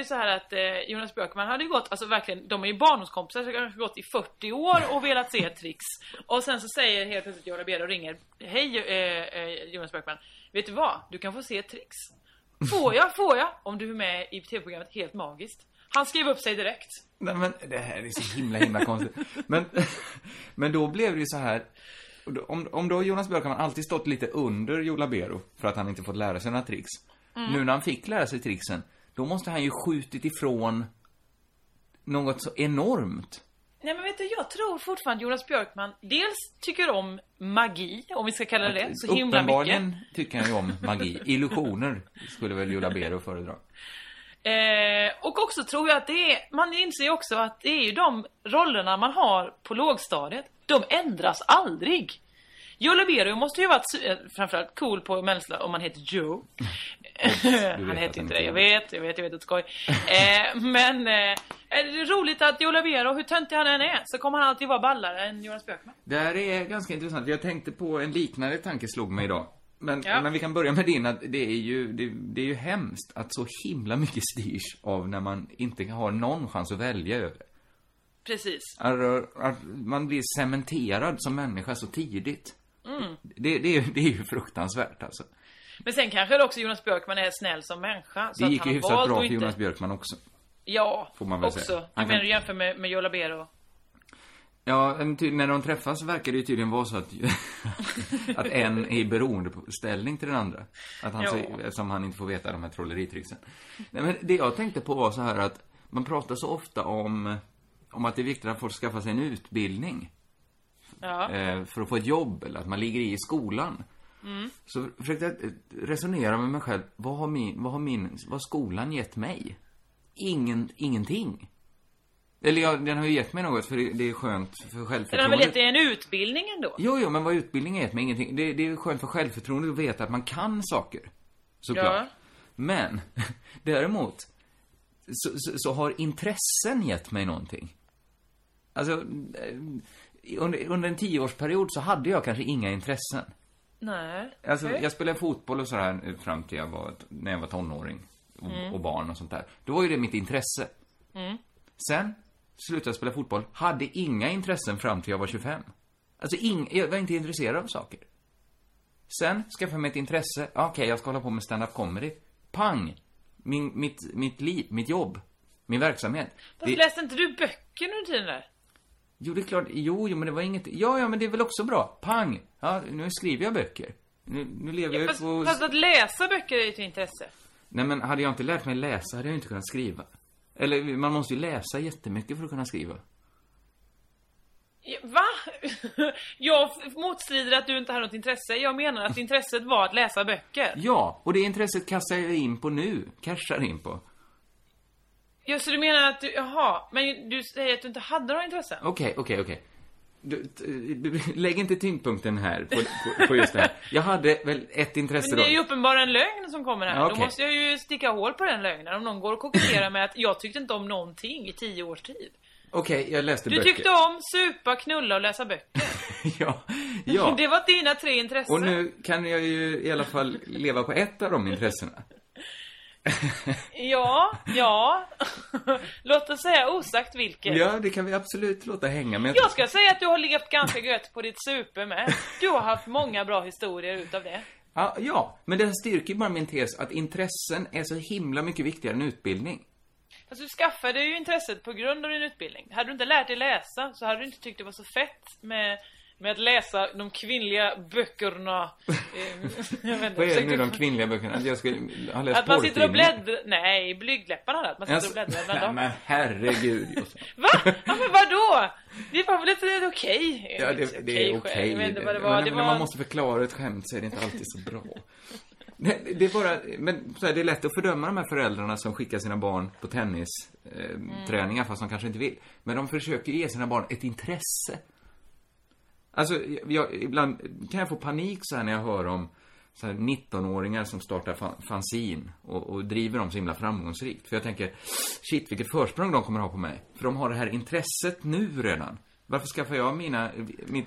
Ju så här att eh, Jonas Björkman hade ju gått, alltså verkligen, de är ju barndomskompisar så kanske gått i 40 år och velat se Trix. Och sen så säger helt plötsligt Jola Bera och ringer, hej eh, eh, Jonas Björkman, vet du vad? Du kan få se Trix. Får jag? Får jag? Om du är med i tv-programmet Helt Magiskt. Han skrev upp sig direkt. Nej men det här är så himla himla konstigt. Men, men då blev det ju så här. Om, om då Jonas Björkman alltid stått lite under Joe Labero för att han inte fått lära sig några tricks. Mm. Nu när han fick lära sig tricksen, då måste han ju skjutit ifrån något så enormt. Nej men vet du, jag tror fortfarande Jonas Björkman dels tycker om magi, om vi ska kalla det det, så himla mycket. Uppenbarligen tycker han ju om magi. Illusioner skulle väl Joe Labero föredra. Eh, och också tror jag att det är, man inser ju också att det är ju de rollerna man har på lågstadiet, de ändras aldrig. Joe Labero måste ju varit eh, framförallt cool på mellanstadiet om man heter Joe. han vet att heter han inte det, jag vet, jag vet, jag vet, ett skoj. Eh, men eh, är det roligt att Joe Labero, hur töntig han än är, så kommer han alltid vara ballare än Jonas Björkman. Det här är ganska intressant. Jag tänkte på en liknande tanke slog mig idag. Men, Ja. men vi kan börja med din, att det är, ju, det, det är ju hemskt att så himla mycket styrs av när man inte har någon chans att välja över. Precis. Att, att man blir cementerad som människa så tidigt. Mm. Det, det, är, det är ju fruktansvärt alltså. Men sen kanske det också Jonas Björkman är snäll som människa. Så Det gick ju hyfsat bra för inte... Jonas Björkman också. Ja, Får man väl också. säga. Du Han menar kan- du jämför med, med Joe Labero? Ja, när de träffas verkar det ju tydligen vara så att, att en är i beroendeställning till den andra. Att han, Ja. eftersom han inte får veta de här trolleritricksen. Nej, men det jag tänkte på var så här att man pratar så ofta om, om att det är viktigt att folk skaffar sig en utbildning. Ja. Eh, för att få ett jobb, eller att man ligger i skolan. Mm. Så försökte jag eh, resonera med mig själv. Vad har min, vad har min, vad har skolan gett mig? Ingen, ingenting. Eller ja, den har ju gett mig något för det, det är skönt för Den har självförtroendet. väl gett dig en utbildning ändå? Jo, jo, men vad utbildning är gett mig ingenting. Det, det är skönt för självförtroendet att veta att man kan saker. Såklart. Ja. Men, däremot, så, så, så har intressen gett mig någonting. Alltså, eh, under, under en tioårsperiod så hade jag kanske inga intressen. Nej. Alltså, jag spelade fotboll och sådär fram till jag var, när jag var tonåring. Och, Mm. och barn och sånt där. Då var ju det mitt intresse. Mm. Sen slutade jag spela fotboll, hade inga intressen fram till jag var 25. Alltså, ing, jag var inte intresserad av saker. Sen skaffade jag mig ett intresse. Okej, jag ska hålla på med stand-up comedy. Pang! Min, mitt, mitt liv, mitt jobb, min verksamhet. Varför läste inte du böcker nu tiden där? Jo, det är klart. Jo, jo, men det var inget... Ja, ja, men det är väl också bra. Pang! Ja, nu skriver jag böcker. Nu, nu lever jag ju Fast, på... fast att läsa böcker är ett intresse. Nej, men hade jag inte lärt mig läsa hade jag inte kunnat skriva. Eller, man måste ju läsa jättemycket för att kunna skriva. Ja, Va? Jag motstrider att du inte hade något intresse. Jag menar att intresset var att läsa böcker. Ja, och det intresset kastar jag in på nu. Cashar in på. Ja, så du menar att du, jaha, men du säger att du inte hade några intressen? Okej, okej, okej. Du, du, lägg inte tyngdpunkten här på, på, på just det här. Jag hade väl ett intresse Men då. det är ju uppenbarligen en lögn som kommer här. Ja, Då måste jag ju sticka hål på den lögnen. Om någon går och koketterar med att jag tyckte inte om någonting i tio års tid. Okej, jag läste Du böcker. tyckte om supa, knulla och läsa böcker. ja, ja. Det var dina tre intressen. Och nu kan jag ju i alla fall leva på ett av de intressena. Ja, ja. Låt oss säga osagt vilket. Ja, det kan vi absolut låta hänga med. Jag ska säga att du har legat ganska gött på ditt super med. Du har haft många bra historier utav det. Ja, ja, men det styrker bara min tes att intressen är så himla mycket viktigare än utbildning. Fast du skaffade ju intresset på grund av din utbildning. Hade du inte lärt dig läsa så hade du inte tyckt det var så fett med, med att läsa de kvinnliga böckerna. Eh, jag vet inte, Vad är det nu de kvinnliga böckerna? Att jag skulle ha läst Att man sitter och bläddrar, nej, blygdläpparna hade att man sitter och bläddrar bland dem. men herregud. Va? Ja, men vadå? Det var väl inte okej? Ja, det, det är okej. Inte vad det var. Det när man måste förklara ett skämt så är det inte alltid så bra. Nej, Det är bara, men så här, det är lätt att fördöma de här föräldrarna som skickar sina barn på tennisträningar eh, träningar, fast de kanske inte vill. Men de försöker ge sina barn ett intresse. Alltså, jag, ibland kan jag få panik så här när jag hör om så här 19-åringar som startar fan, fanzin och, och driver dem så himla framgångsrikt. För jag tänker, shit vilket försprång de kommer ha på mig. För de har det här intresset nu redan. Varför skaffar jag mina, mitt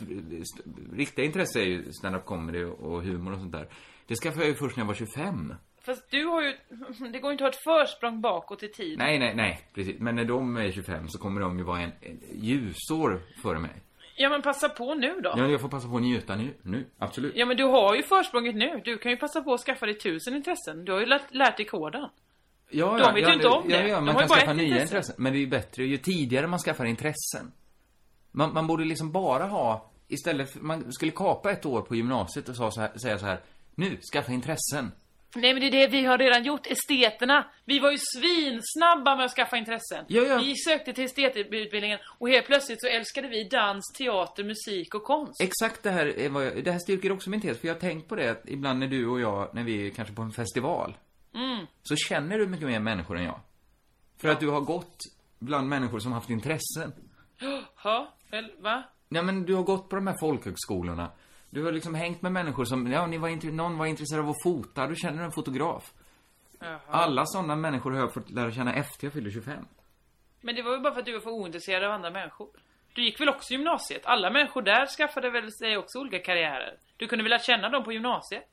riktiga intresse är ju stand-up comedy och humor och sånt där. Det skaffade jag ju först när jag var 25. Fast du har ju, det går inte att ha ett försprång bakåt i tid. Nej, nej, nej, precis. Men när de är 25 så kommer de ju vara en, en ljusår före mig. Ja men passa på nu då. Ja, jag får passa på att njuta nu, nu, absolut. Ja men du har ju försprånget nu. Du kan ju passa på att skaffa dig tusen intressen. Du har ju lärt, lärt dig koden. Ja, De vet ju inte om ja, det. Ja, De man ju kan skaffa nya intresse. intressen. Men det är ju bättre ju tidigare man skaffar intressen. Man, man borde liksom bara ha, istället för, man skulle kapa ett år på gymnasiet och så här, säga så här, nu, skaffa intressen. Nej men det är det vi har redan gjort, esteterna. Vi var ju svinsnabba med att skaffa intressen. Ja, ja. Vi sökte till estetutbildningen och helt plötsligt så älskade vi dans, teater, musik och konst. Exakt det här, är vad jag, det här styrker också min tes, för jag har tänkt på det att ibland när du och jag, när vi är kanske på en festival, Mm. så känner du mycket mer människor än jag. För att du har gått bland människor som haft intressen. Ja, väl, va? Ja, men du har gått på de här folkhögskolorna. Du har liksom hängt med människor som, ja, ni var intre, någon var intresserad av att fota, du känner en fotograf. Jaha. Alla sådana människor har jag fått lära känna efter jag fyllde 25. Men det var ju bara för att du var för ointresserad av andra människor. Du gick väl också gymnasiet? Alla människor där skaffade väl sig också olika karriärer? Du kunde väl lära känna dem på gymnasiet?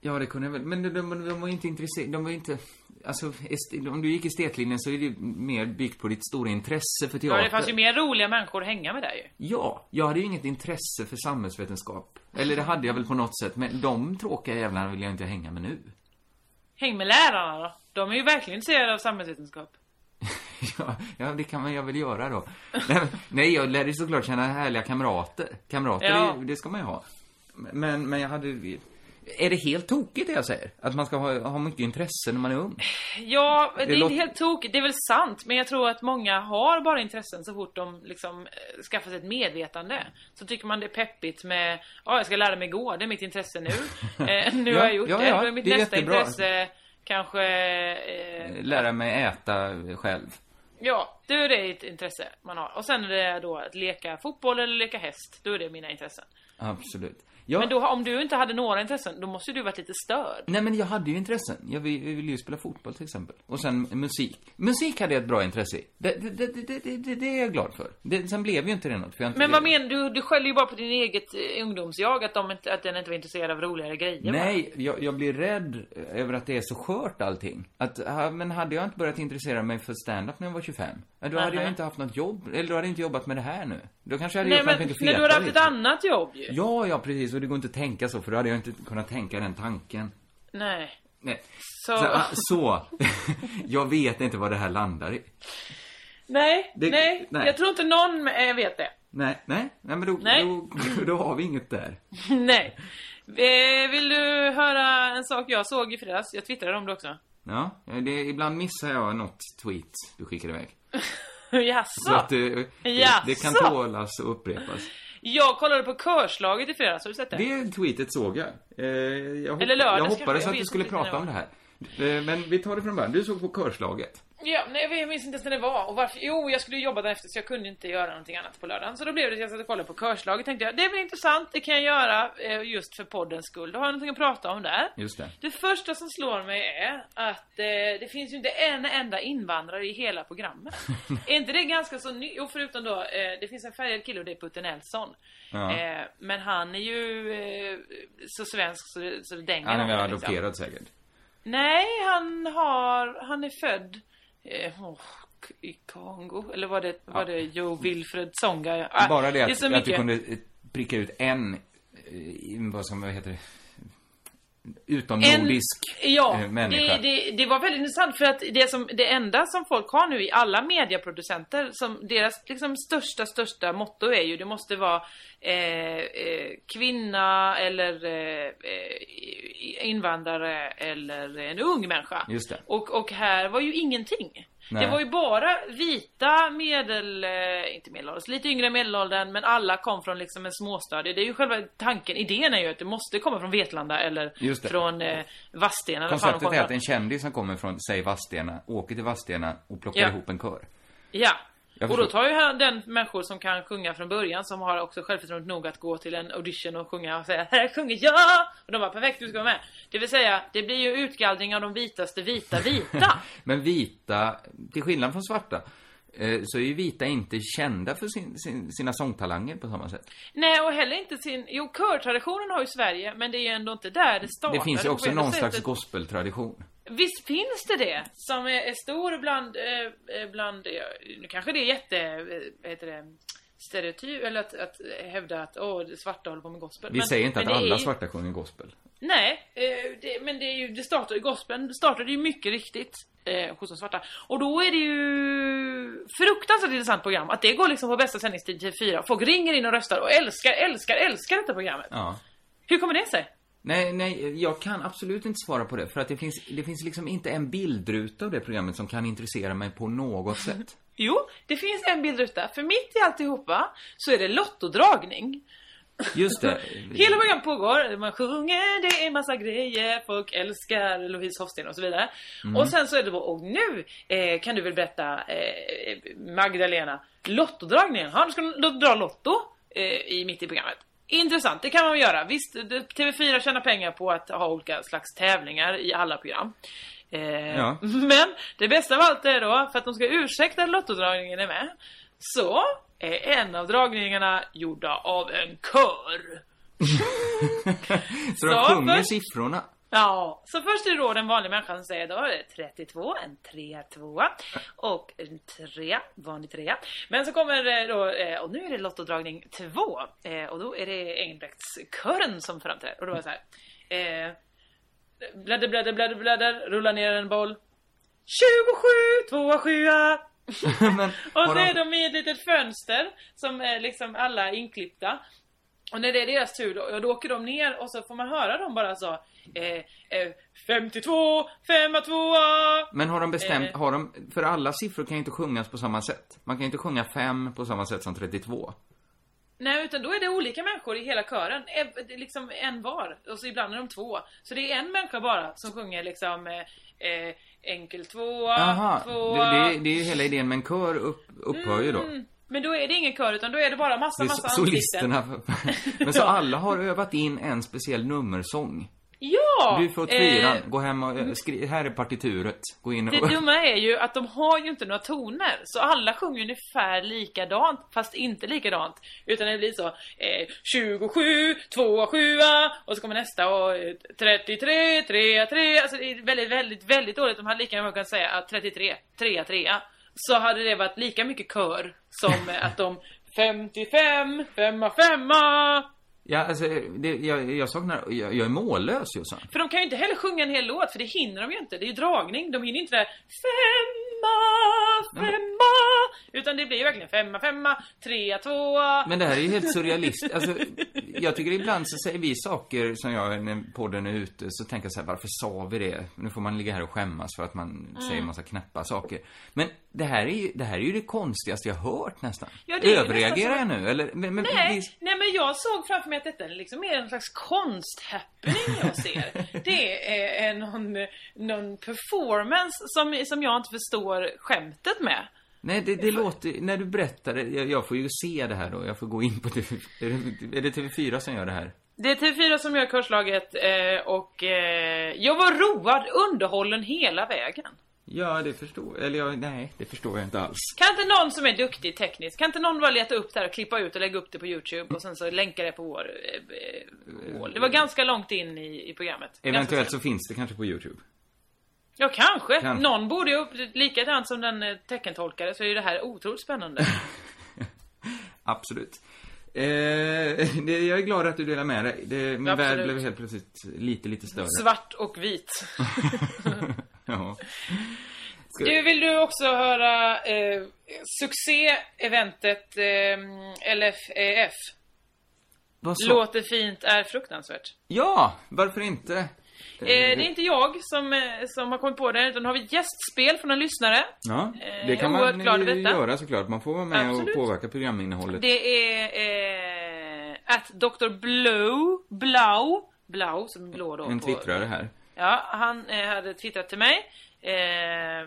Ja, det kunde jag väl, men de, de, de var inte intresserade, de var inte, alltså, est, om du gick estetlinjen så är det ju mer byggt på ditt stora intresse för teater. Ja, det fanns ju mer roliga människor att hänga med där ju. Ja, jag hade ju inget intresse för samhällsvetenskap. Eller det hade jag väl på något sätt, men de tråkiga jävlarna vill jag inte hänga med nu. Häng med lärarna då. De är ju verkligen intresserade av samhällsvetenskap. Ja, ja, det kan man jag väl göra då. Nej, nej jag lärde såklart känna härliga kamrater. Kamrater, Ja. det, det ska man ju ha. Men, men jag hade... Är det helt tokigt det jag säger? Att man ska ha, ha mycket intresse när man är ung? Ja, det är Det inte låter- helt tokigt. Det är väl sant. Men jag tror att många har bara intressen så fort de liksom eh, skaffar sig ett medvetande. Så tycker man det är peppigt med, ja jag ska lära mig gå, det är mitt intresse nu. Eh, nu Ja, har jag gjort ja, det. ja, Då är mitt är nästa jättebra. intresse kanske, eh, Lära mig äta själv. ja, då är det ett intresse man har. Och sen är det då att leka fotboll eller leka häst. Då är det mina intressen. Absolut. Ja, Men då, om du inte hade några intressen, då måste du varit lite störd. Nej men jag hade ju intressen. Jag vill, ville ju spela fotboll till exempel. Och sen musik. Musik hade jag ett bra intresse i. Det, det, det, det, det, är jag glad för. Det, sen blev ju inte det något, för jag inte Men vad menar du? Du skäller ju bara på din eget eh, ungdomsjag att, de inte, att den inte var intresserad av roligare grejer? Nej, jag, jag blir rädd över att det är så skört allting. Att, men hade jag inte börjat intressera mig för stand-up när jag var 25, ja, då hade Nähä. jag inte haft något jobb. Eller då hade jag inte jobbat med det här nu. Då kanske jag hade Nej gjort men, något mycket men du har fetare. haft ett annat jobb ju. Ja, ja precis. Och det går inte att tänka så, för då hade jag inte kunnat tänka den tanken. Nej. Nej. Så... Så, ah, så. jag vet inte vad det här landar i. Nej, Det- nej, nej. Jag tror inte någon eh, vet det. Nej, nej, nej men då, Nej. Då, då har vi inget där. nej. Eh, vill du höra en sak jag såg i fredags? Jag twittrade om det också. Ja, det, ibland missar jag något tweet du skickar iväg. Jaså? Så att det, det, det kan tålas och upprepas. Jag kollade på körslaget i fredags, har du sett det? Det tweetet såg jag. Eh, jag, hopp, Eller lördags jag hoppades jag att vet skulle prata om det här. Eh, men vi tar det från början. Du såg på körslaget. Ja, nej, jag minns inte ens när det var. Och varför? Jo, jag skulle jobba dagen efter så jag kunde inte göra någonting annat på lördagen. Så då blev det att jag satt och kollade på körslaget. Tänkte jag, det väl intressant, det kan jag göra eh, just för poddens skull. Då har jag någonting att prata om där. Just det. Det första som slår mig är att eh, det finns ju inte en enda invandrare i hela programmet. är inte det ganska så nytt? Jo, förutom då, eh, det finns en färgad kille och det är Putte Nelson. Ja. Eh, men han är ju eh, så svensk så det, så det dänger Han är väl liksom. adopterad säkert. Nej, han har, han är född eh, åh, i Kongo. Eller var det, var det Joe Wilfred Songa? Ah, Bara det är att, så att du kunde pricka ut en, eh, vad som vad heter det, utomnordisk ja, eh, människa. det, det, det var väldigt intressant för att det, som, det enda som folk har nu i alla medieproducenter, som deras liksom största, största motto är ju det måste vara eh, eh, kvinna eller eh, eh, invandrare eller en ung människa. Just det. Och, och här var ju ingenting. Nej. Det var ju bara vita medel, eh, inte medelålders, lite yngre medelåldern men alla kom från liksom en småstad. Det är ju själva tanken, idén är ju att det måste komma från Vetlanda eller från eh, Vadstena. Konceptet är att en kändis som kommer från, säg Vadstena, åker till Vadstena och plockar Ja. ihop en kör. Ja. Och då tar ju den människor som kan sjunga från början som har också självförtroende nog att gå till en audition och sjunga och säga Här sjunger jag! Och de var perfekt, du ska vara med. Det vill säga, det blir ju utgallring av de vitaste vita vita. Men vita, till skillnad från svarta, eh, så är ju vita inte kända för sin, sin, sina sångtalanger på samma sätt. Nej, och heller inte sin... Jo, körtraditionen har ju Sverige, men det är ju ändå inte där det startade. Det finns ju också någon slags gospeltradition. Visst finns det det, som är, är stor bland, eh, eh, bland, nu kanske det är jätte, eh, vad heter det, stereotyp, eller att, att hävda att åh, svarta håller på med gospel. Vi Men- säger inte att alla ju- svarta sjunger gospel. Nej, eh, det, men det är ju, det startade, gospeln startade ju mycket riktigt eh, hos de svarta. Och då är det ju fruktansvärt intressant program. Att det går liksom på bästa sändningstid till fyra. Folk ringer in och röstar och älskar, älskar, älskar detta programmet. Ja. Hur kommer det sig? Nej, nej, jag kan absolut inte svara på det. För att det finns, det finns liksom inte en bildruta av det programmet som kan intressera mig på något sätt. Jo, det finns en bildruta. För mitt i alltihopa så är det lottodragning. Just det. Hela programmet pågår, man sjunger, det är massa grejer, folk älskar Louise Hofsten och så vidare. Mm. Och sen så är det då, och nu eh, kan du väl berätta eh, Magdalena, lottodragningen, ja, du ska lo- dra lotto eh, i mitt i programmet. Intressant, det kan man göra. Visst, det- TV4 tjänar pengar på att ha olika slags tävlingar i alla program. Eh, Ja. Men det bästa av allt är då, för att de ska ursäkta att lottodragningen är med, så är en av dragningarna gjorda av en kör. Så de Så, sjunger först- siffrorna. Ja, så först är det då den vanliga människan som säger då är det 32, en 3 2 och en 3, vanlig 3. Men så kommer då, eh, och nu är det lottodragning 2 eh, och då är det Engelbrektskören som framträder och då är det så här. Eh, blädder, blädder, blädder, blädder, rulla ner en boll. 27, 2, 7 Men, och så de- är de i ett litet fönster som är liksom alla inklippta. Och när det är deras tur då, då åker de ner och så får man höra dem bara så eh, eh, 52, 5, 2 Men har de bestämt, Eh. har de, för alla siffror kan ju inte sjungas på samma sätt. Man kan ju inte sjunga fem på samma sätt som 32. Nej utan då är det olika människor i hela kören, liksom en var. Och så ibland är de två. Så det är en människa bara som sjunger liksom eh, eh, enkel tvåa, Jaha, tvåa. det, det, det är ju hela idén, men kör upp, upphör ju då. Men då är det ingen kör utan då är det bara massa, Det massa ansikten. solisterna. men så alla har övat in en speciell nummersång. Ja! Du får fyran, eh, gå hem och eh, skri, här är partituret. Gå in Det och... dumma är ju att de har ju inte några toner, så alla sjunger ungefär likadant, fast inte likadant. Utan det blir så, eh, 27, 2, 7 och så kommer nästa och eh, 33, 3, 3. Alltså det är väldigt, väldigt, väldigt dåligt. De hade lika gärna kunnat säga att 33, 3, 3. Så hade det varit lika mycket kör som att de 55, 5, 5. Ja, alltså, det, jag, jag saknar, jag, jag är mållös Jossan. För de kan ju inte heller sjunga en hel låt, för det hinner de ju inte. Det är ju dragning, de hinner inte det där femma, femma. Utan det blir ju verkligen femma, femma, trea, tvåa. Men det här är ju helt surrealistiskt. Alltså, jag tycker ibland så säger vi saker som jag, när podden är ute, så tänker jag så här, varför sa vi det? Nu får man ligga här och skämmas för att man säger en massa knäppa saker. Men det här är ju, det här är ju det konstigaste jag hört nästan. Ja, Överreagerar jag nu? Eller, men, men, Nej, visst- nej men jag såg framför mig att detta är liksom mer en slags konsthappening jag ser. Det är, är någon, någon performance som, som jag inte förstår skämtet med. Nej, det, det låter, när du berättar det, jag, jag får ju se det här då, jag får gå in på TV, är det, är det TV4 som gör det här? Det är TV4 som gör kurslaget eh, och eh, jag var road, underhållen hela vägen. Ja, det förstår, eller jag, nej, det förstår jag inte alls. Kan inte någon som är duktig tekniskt, kan inte någon bara leta upp det här och klippa ut och lägga upp det på Youtube och sen så länka det på vår eh, eh, wall. Det var ganska långt in i, i programmet. Eventuellt så finns det kanske på YouTube. Ja, kanske. Kanske. Någon borde ju upp, likadant som den eh, teckentolkare så är ju det här otroligt spännande. Absolut. Eh, det, jag är glad att du delar med dig. Det, min Absolut. värld blev helt plötsligt lite, lite större. Svart och vit. ja. Du, vill du också höra eh, succé-eventet eh, LFEF? Vad så? Låter fint, är fruktansvärt. Ja, varför inte? Eh, det är inte jag som, eh, som har kommit på det, utan har vi ett gästspel från en lyssnare. Ja, Eh, det kan man göra såklart. Man får vara med Absolut. och påverka programinnehållet. Det är eh, att Dr. Blow, Blau, Blau som är blå då. En på- twittrare här. Ja, han eh, hade twittrat till mig. Eh, eh,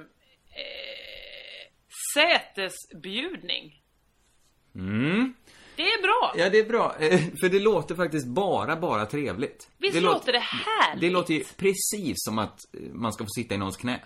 sätesbjudning. Mm. Det är bra. Ja, det är bra. Eh, För det låter faktiskt bara, bara trevligt. Visst det låter det härligt? Det låter ju precis som att eh, man ska få sitta i någons knä.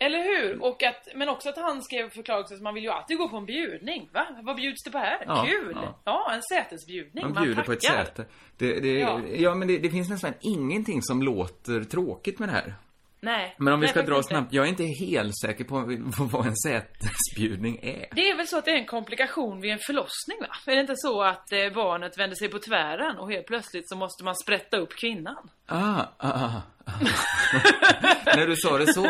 Eller hur? Och att, men också att han skrev förklaringen att man vill ju alltid gå på en bjudning. Va? Vad bjuds det på här? Ja, Kul! ja. Ja. en sätesbjudning. Man bjuder på ett säte. Det, det, Ja. ja. men det, det finns nästan ingenting som låter tråkigt med det här. Nej. Men om vi Nej, ska dra inte. snabbt, jag är inte helt säker på vad en sätesbjudning är. Det är väl så att det är en komplikation vid en förlossning va? Är det inte så att eh, barnet vänder sig på tvären och helt plötsligt så måste man sprätta upp kvinnan? Ah, ah, ah. När du sa det så,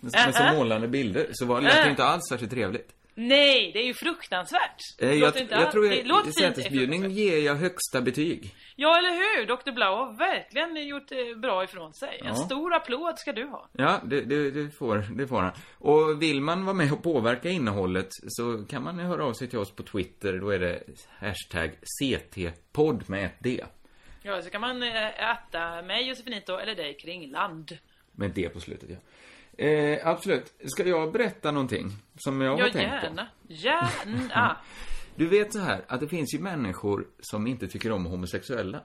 med så målande bilder, så var det inte alls särskilt trevligt. Nej, det är ju fruktansvärt. Eh, Det Jag, inte jag tror det jag, sätesbjudning ger jag högsta betyg. Ja, eller hur? Dr. Blau har verkligen gjort eh, bra ifrån sig. En Ja. stor applåd ska du ha. Ja, det, det, det, får, det får han. Och vill man vara med och påverka innehållet så kan man höra av sig till oss på Twitter. Då är det hashtag CT-podd med ett D. Ja, så kan man eh, äta mig, Josefinito, eller dig, Kringland. Med ett D på slutet, ja. Eh, absolut. Ska jag berätta någonting som jag har Ja, tänkt på? gärna. Gärna. Du vet så här, att det finns ju människor som inte tycker om homosexuella.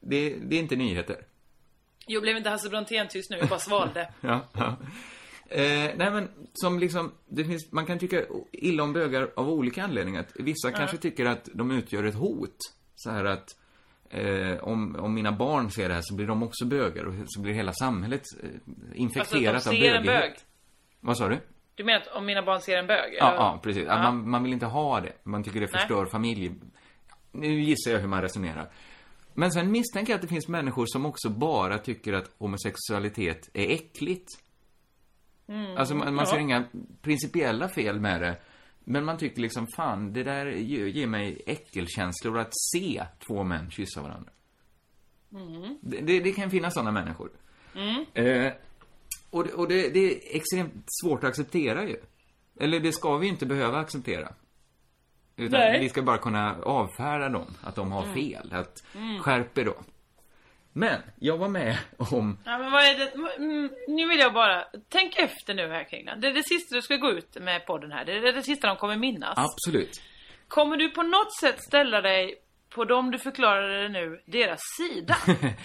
Det, det är inte nyheter. Jo, blev inte Hasse Brontén tyst nu? Jag bara svalde. Ja, ja. Eh, nej men, som liksom, det finns, man kan tycka illa om bögar av olika anledningar. Vissa Ja. kanske tycker att de utgör ett hot. Så här att, eh, om, om mina barn ser det här så blir de också bögar och så blir hela samhället eh, infekterat Alltså, av ser en bögighet. bög. Vad sa du? Du menar att om mina barn ser en bög? Ja, eller? ja precis. Ja. Man, man vill inte ha det. Man tycker det Nej. förstör familj. Nu gissar jag hur man resonerar. Men sen misstänker jag att det finns människor som också bara tycker att homosexualitet är äckligt. Mm. Alltså man, man ser Ja. inga principiella fel med det. Men man tycker liksom, fan, det där ger, mig äckelkänslor att se två män kyssa varandra. Mm. Det, det, det kan finnas sådana människor. Mm. Eh, och det, och det, det är extremt svårt att acceptera ju. Eller det ska vi inte behöva acceptera. Utan Nej. vi ska bara kunna avfärda dem, att de har Mm. fel. Att Mm. skärp er då. Men, jag var med om... Ja, men vad är det? Mm, nu vill jag bara, tänk efter nu här Kringland. Det är det sista du ska gå ut med podden här. Det är det sista de kommer minnas. Absolut. Kommer du på något sätt ställa dig på dem du förklarade det nu, deras sida?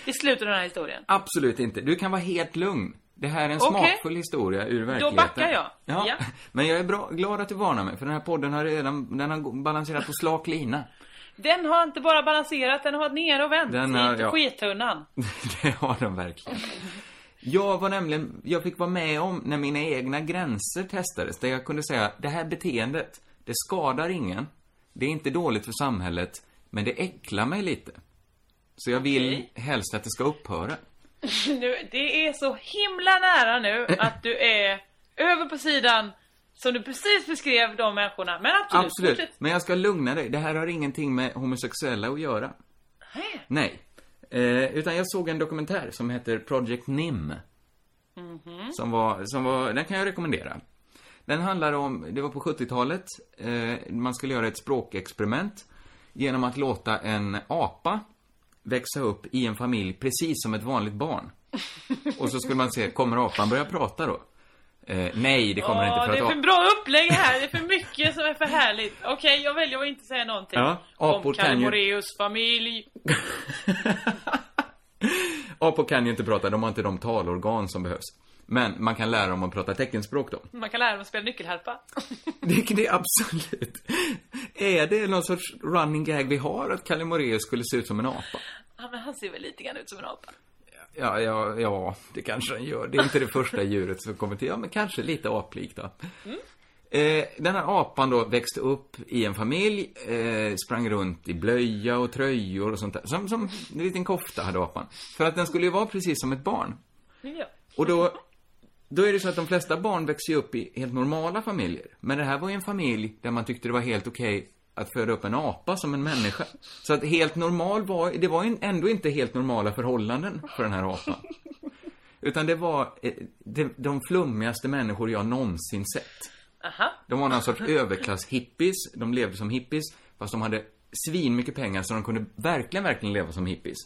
I slutet av den här historien. Absolut inte. Du kan vara helt lugn. Det här är en Okej. smakfull historia ur verkligheten. backar jag. Ja. Ja. Men jag är bra, glad att du varnar mig, för den här podden har redan, den har balanserat på slak lina. Den har inte bara balanserat, den har varit ner och vänt Den i har- ja. skittunnan. Det har de verkligen. Jag var nämligen, jag fick vara med om när mina egna gränser testades, där jag kunde säga, det här beteendet, det skadar ingen, det är inte dåligt för samhället, men det äcklar mig lite. Så jag vill helst att det ska upphöra. nu, det är så himla nära nu att du är över på sidan som du precis beskrev de människorna. Men absolut, Absolut. fortsätt. Men jag ska lugna dig, det här har ingenting med homosexuella att göra. Nej. Eh, utan jag såg en dokumentär som heter Project NIM. Mhm. Som var, som var, den kan jag rekommendera. Den handlar om, det var på 70-talet, eh, man skulle göra ett språkexperiment genom att låta en apa växa upp i en familj precis som ett vanligt barn. Och så skulle man se, kommer apan börja prata då? Eh, nej, det kommer Åh, inte det för är att för bra upplägg här, det är för mycket som är för härligt. Okej, jag väljer att inte säga någonting. Ja, apor om Kalle Moraeus familj. Apor kan ju inte prata, de har inte de talorgan som behövs. Men man kan lära dem att prata teckenspråk då. Man kan lära dem att spela nyckelharpa. Det, det är absolut. Är det någon sorts running gag vi har att Kalle Moraeus skulle se ut som en apa? Ja, men han ser väl lite grann ut som en apa. Ja, ja, ja, det kanske han gör. Det är inte det första djuret som kommer till. Ja, men kanske lite aplikt då. Eh, den här apan då växte upp i en familj, eh, sprang runt i blöja och tröjor och sånt där. Som, som en liten kofta hade apan. För att den skulle ju vara precis som ett barn. Ja. Och då, då är det så att de flesta barn växer upp i helt normala familjer. Men det här var ju en familj där man tyckte det var helt okej att föda upp en apa som en människa. Så att helt normal var, det var ändå inte helt normala förhållanden för den här apan. Utan det var eh, de, de flummigaste människor jag någonsin sett. Aha. De var någon sorts överklass-hippies. De levde som hippies, fast de hade svin mycket pengar så de kunde verkligen, verkligen leva som hippies.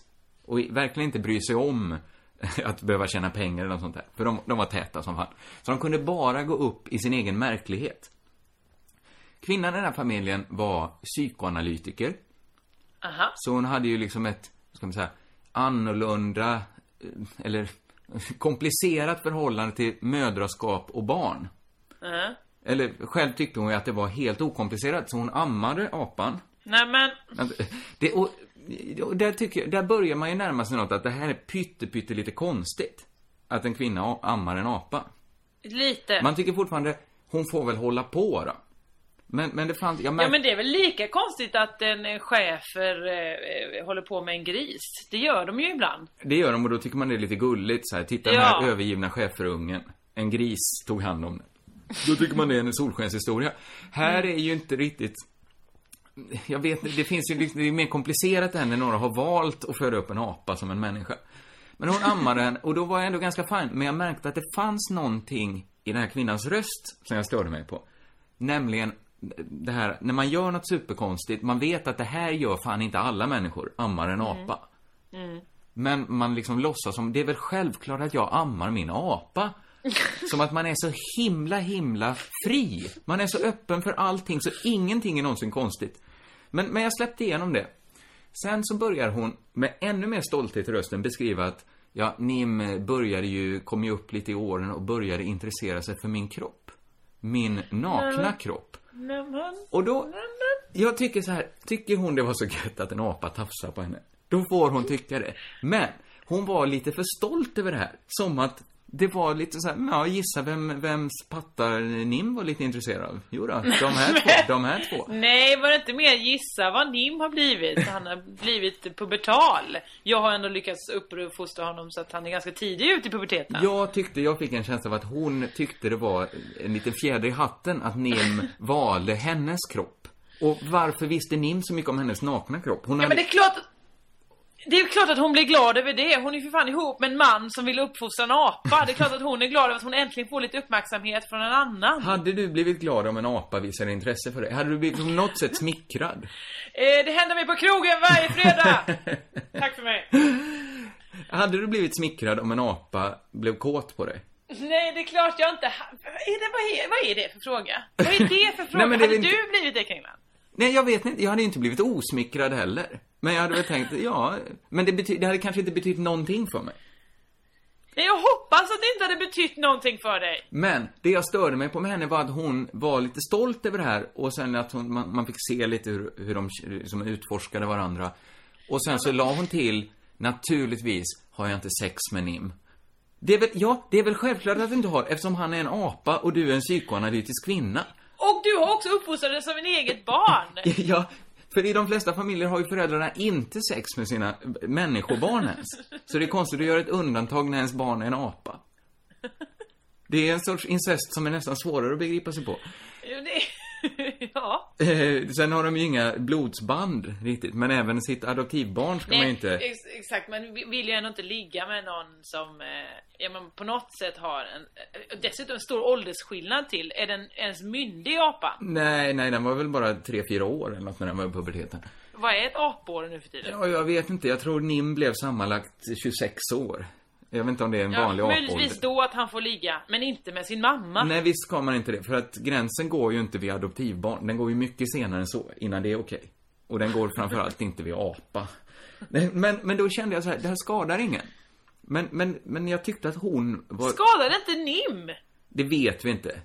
Och verkligen inte bry sig om att behöva tjäna pengar eller något sånt där. För de, de var täta som fan. Så de kunde bara gå upp i sin egen märklighet. Kvinnan i den här familjen var psykoanalytiker. Aha. Så hon hade ju liksom ett, ska man säga, annorlunda, eh, eller komplicerat förhållande till mödraskap och barn. Uh-huh. Eller själv tyckte hon ju att det var helt okomplicerat, så hon ammade apan. Nej men, Det, och, och där, tycker jag, där börjar man ju närma sig något att det här är pytte, pytte lite konstigt. Att en kvinna ammar en apa. lite. Man tycker fortfarande, hon får väl hålla på då. Men, men det fanns, jag Ja märkte, men det är väl lika konstigt att en chefer eh, eh, håller på med en gris. Det gör de ju ibland. det gör de och då tycker man det är lite gulligt så här. Titta den Ja. här övergivna schäferungen. En gris tog hand om den. Då tycker man det är en solskenshistoria. Här är ju inte riktigt jag vet inte, det finns ju det är mer komplicerat än när några har valt att föda upp en apa som en människa. Men hon ammade den och då var jag ändå ganska fin. Men jag märkte att det fanns någonting i den här kvinnans röst som jag störde mig på. Nämligen det här, när man gör något superkonstigt, man vet att det här gör fan inte alla människor, ammar en apa. Mm. Men man liksom låtsas som, det är väl självklart att jag ammar min apa. Som att man är så himla, himla fri. Man är så öppen för allting, så ingenting är någonsin konstigt. Men, men jag släppte igenom det. Sen så börjar hon med ännu mer stolthet i rösten beskriva att, ja, Nim började ju, kom ju upp lite i åren och började intressera sig för min kropp. Min nakna kropp. Och då, jag tycker så här, tycker hon det var så gött att en apa tafsar på henne, då får hon tycka det. Men, hon var lite för stolt över det här. Som att det var lite så här, ja, gissa vem, vems pattar Nim var lite intresserad av? Jo då, de här två, de här två. Nej, var det inte mer gissa vad Nim har blivit? Han har blivit pubertal. Jag har ändå lyckats uppfostra honom så att han är ganska tidig ut i puberteten. Jag tyckte, jag fick en känsla av att hon tyckte det var en liten fjäder i hatten att Nim valde hennes kropp. Och varför visste Nim så mycket om hennes nakna kropp? Hon Ja men det är klart. Det är klart att hon blir glad över det. Hon är ju för fan ihop med en man som vill uppfostra en apa. Det är klart att hon är glad över att hon äntligen får lite uppmärksamhet från en annan. Hade du blivit glad om en apa visade intresse för dig? Hade du blivit på något sätt smickrad? Eh, det händer mig på krogen varje fredag! Tack för mig. Hade du blivit smickrad om en apa blev kåt på dig? Nej, det är klart jag inte... är det, vad är, vad är det för fråga? Vad är det för fråga? Nej, men det Hade väl du blivit det Kringland? Nej, jag vet inte. Jag hade inte blivit osmickrad heller. Men jag hade väl tänkt, ja, men det, bety- det hade kanske inte betytt någonting för mig. Nej, jag hoppas att det inte hade betytt någonting för dig. Men det jag störde mig på med henne var att hon var lite stolt över det här och sen att hon, man, man fick se lite hur, hur de som utforskade varandra. Och sen så la hon till, naturligtvis har jag inte sex med Nim. Det är väl, ja, det är väl självklart att du inte har eftersom han är en apa och du är en psykoanalytisk kvinna. Och du har också uppfostrat dig som en eget barn. Ja, för i de flesta familjer har ju föräldrarna inte sex med sina människobarn ens. Så det är konstigt att göra ett undantag när ens barn är en apa. Det är en sorts incest som är nästan svårare att begripa sig på. Jo, det... ja. Eh, sen har de ju inga blodsband riktigt, men även sitt adoptivbarn ska man ju inte... ex exakt, men vi- vill ju ändå inte ligga med någon som, eh, ja men på något sätt har en, eh, dessutom en stor åldersskillnad till. Är den ens myndig apa? Nej, nej, den var väl bara tre fyra år eller något när den var i puberteten. Vad är ett apår nu för tiden? Ja, jag vet inte. Jag tror Nim blev sammanlagt 26 år. Jag vet inte om det är en vanlig apålder. möjligtvis då att han får ligga, men inte med sin mamma. Nej, visst ska man inte det. För att gränsen går ju inte vid adoptivbarn. Den går ju mycket senare än så, innan det är okej. Och den går framförallt inte vid apa. Men, men då kände jag så här, det här skadar ingen. Men, men, men jag tyckte att hon var... Skadade inte Nim? Det vet vi inte.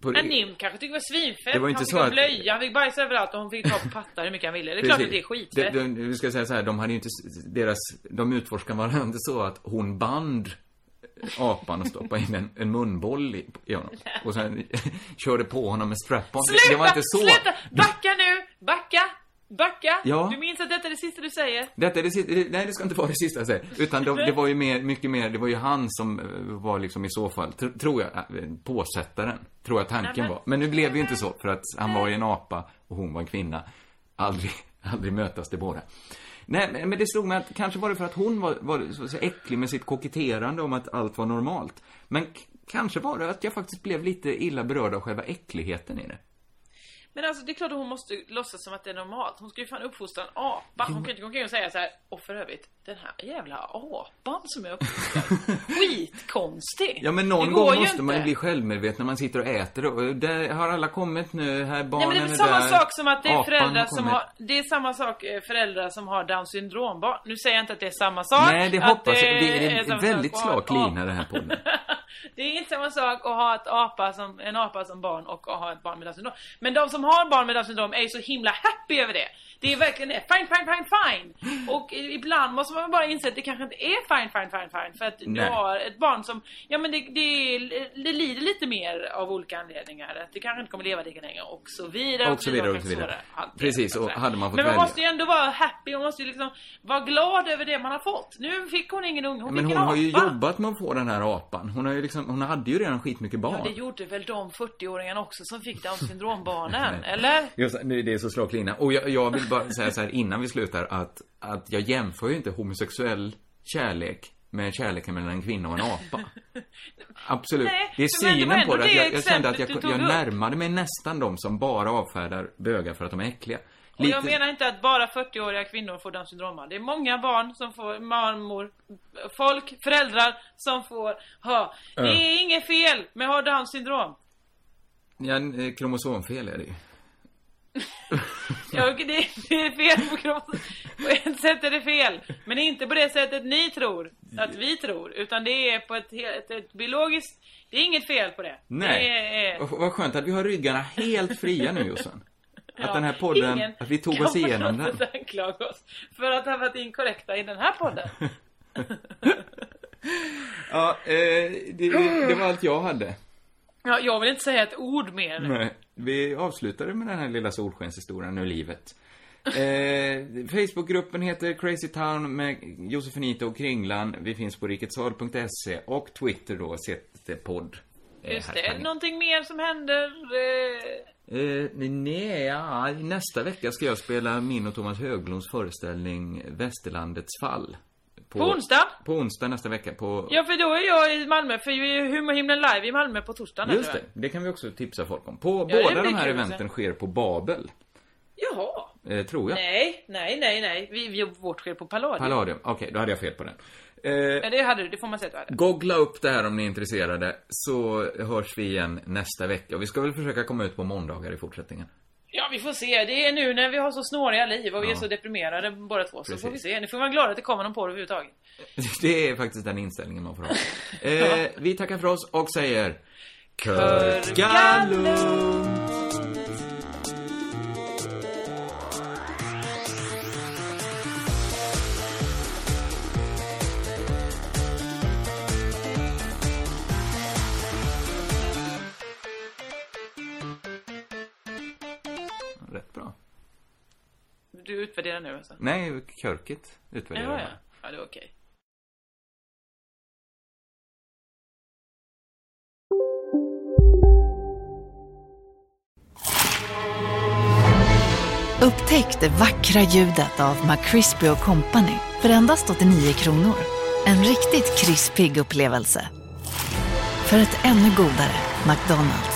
På- En Nim kanske tyckte det var svinfett. Det var inte han så fick att- blöja, han fick bajsa överallt och hon fick ta på pattar hur mycket han ville. Det är klart att det är skitfett. De, de, vi ska säga så här, de hade ju inte, deras, de utforskade varandra så att hon band apan och stoppade in en, en munboll i, i honom. Och sen körde på honom med strap-on. Sluta! det var inte så. Sluta! Backa nu! Backa! Backa! Ja. Du minns att detta är det sista du säger? Detta är det sista, nej det ska inte vara det sista jag säger. Utan de, det var ju mer, mycket mer, det var ju han som eh, var liksom i så fall, tr, tror jag, eh, påsättaren. Tror jag tanken Nej, men- var. Men nu blev det ju inte så, för att han var ju en apa och hon var en kvinna. Aldrig, aldrig mötas de båda. Nej, men det slog mig att kanske var det för att hon var, var så, så äcklig med sitt koketterande om att allt var normalt. Men kanske var det att jag faktiskt blev lite illa berörd av själva äckligheten i det. Men alltså det är klart att hon måste låtsas som att det är normalt. Hon ska ju fan uppfostra en apa. Hon kan ju inte gå omkring och säga så här. Och för övrigt, den här jävla apan som jag uppfostrar. Skitkonstig. Ja men någon gång måste man ju bli självmedveten när man sitter och äter och där har alla kommit nu, här Nej barnen men det är samma där. sak som att det är föräldrar har som har Det är samma sak eh, föräldrar som har down syndrom barn. Nu säger jag inte att det är samma sak Nej, det hoppas jag. Det är en väldigt slak lina det här podden. Det är inte samma sak att ha ett apa som, en apa som barn och att ha ett barn med Downs syndrom. Men de som har barn med Downs syndrom är ju så himla happy över det. Det är verkligen det. Fine, fine, fine, fine. Och ibland måste man bara inse att det kanske inte är fine, fine, fine, fine. För att du Nej. har ett barn som, ja men det, det, det lider lite mer av olika anledningar. Att det kanske inte kommer leva lika länge och så vidare. Och så vidare och så vidare. Precis, och hade man fått Men man välja. måste ju ändå vara happy, man måste ju liksom vara glad över det man har fått. Nu fick hon ingen unge, hon Men fick hon en har ju apa. jobbat med att få den här apan. Hon har ju liksom, hon hade ju redan skitmycket barn. Ja, det gjorde väl de 40-åringarna också som fick Downs syndrombarnen, eller? Just det, det är så lina. Och jag, jag vill bara säga så här innan vi slutar att, att jag jämför ju inte homosexuell kärlek med kärleken mellan en kvinna och en apa. Absolut. Nej, det är synen på det. Att jag, jag kände att jag, jag närmade mig nästan de som bara avfärdar bögar för att de är äckliga. Och jag menar inte att bara 40-åriga kvinnor får Downs syndrom. Det är många barn som får mormor, folk, föräldrar som får ha. Det är inget fel med att ha Downs syndrom. Ja, eh, kromosomfel är det ju. Ja, det, är fel på kroppen. På ett sätt är det fel. Men inte på det sättet ni tror att vi tror. Utan det är på ett, helt- ett, biologiskt... Det är inget fel på det. Nej. Det är, Vad skönt att vi har ryggarna helt fria nu Jossan. Att Ja, den här podden, ingen att vi tog oss igenom den. anklaga oss för att ha varit inkorrekta i den här podden. Ja, eh, det, det var allt jag hade. Ja, jag vill inte säga ett ord mer. Nej, vi avslutade med den här lilla solskenshistorien ur livet. Eh, Facebookgruppen heter Crazy Town med Josefinito och Kringlan. Vi finns på riketsal.se och Twitter då, podd. Just det. Är det någonting mer som händer? Eh, Eh, nej, ja, nästa vecka ska jag spela min och Thomas Höglunds föreställning Västerlandets fall. På onsdag? På onsdag nästa vecka på... Ja, för då är jag i Malmö, för vi är Humorhimlen live i Malmö på torsdagen. Just det, det kan vi också tipsa folk om. På Ja, båda de här eventen sker på Babel, Jaha. eh, tror jag. Nej, nej, nej, nej. Vi, vi, vårt sker på Palladium. Palladium, okej, då hade jag fel på den. Eh, Ja, det hade du, det får man säga att du hade. Googla upp det här om ni är intresserade, så hörs vi igen nästa vecka. Och vi ska väl försöka komma ut på måndagar i fortsättningen. Ja, vi får se. Det är nu när vi har så snåriga liv och vi Ja. är så deprimerade båda två. Så Precis. får vi se. Nu får man vara glad att det kommer någon på det överhuvudtaget. Det är faktiskt den inställningen man får ha. Eh, vi tackar för oss och säger... Körka Du utvärderar nu alltså? Nej, Körket utvärderar Ja, jag. ja. Ja, det är okej. Upptäck det vackra ljudet av McCrispy Company för endast 89 kronor. En riktigt krispig upplevelse. För ett ännu godare McDonalds.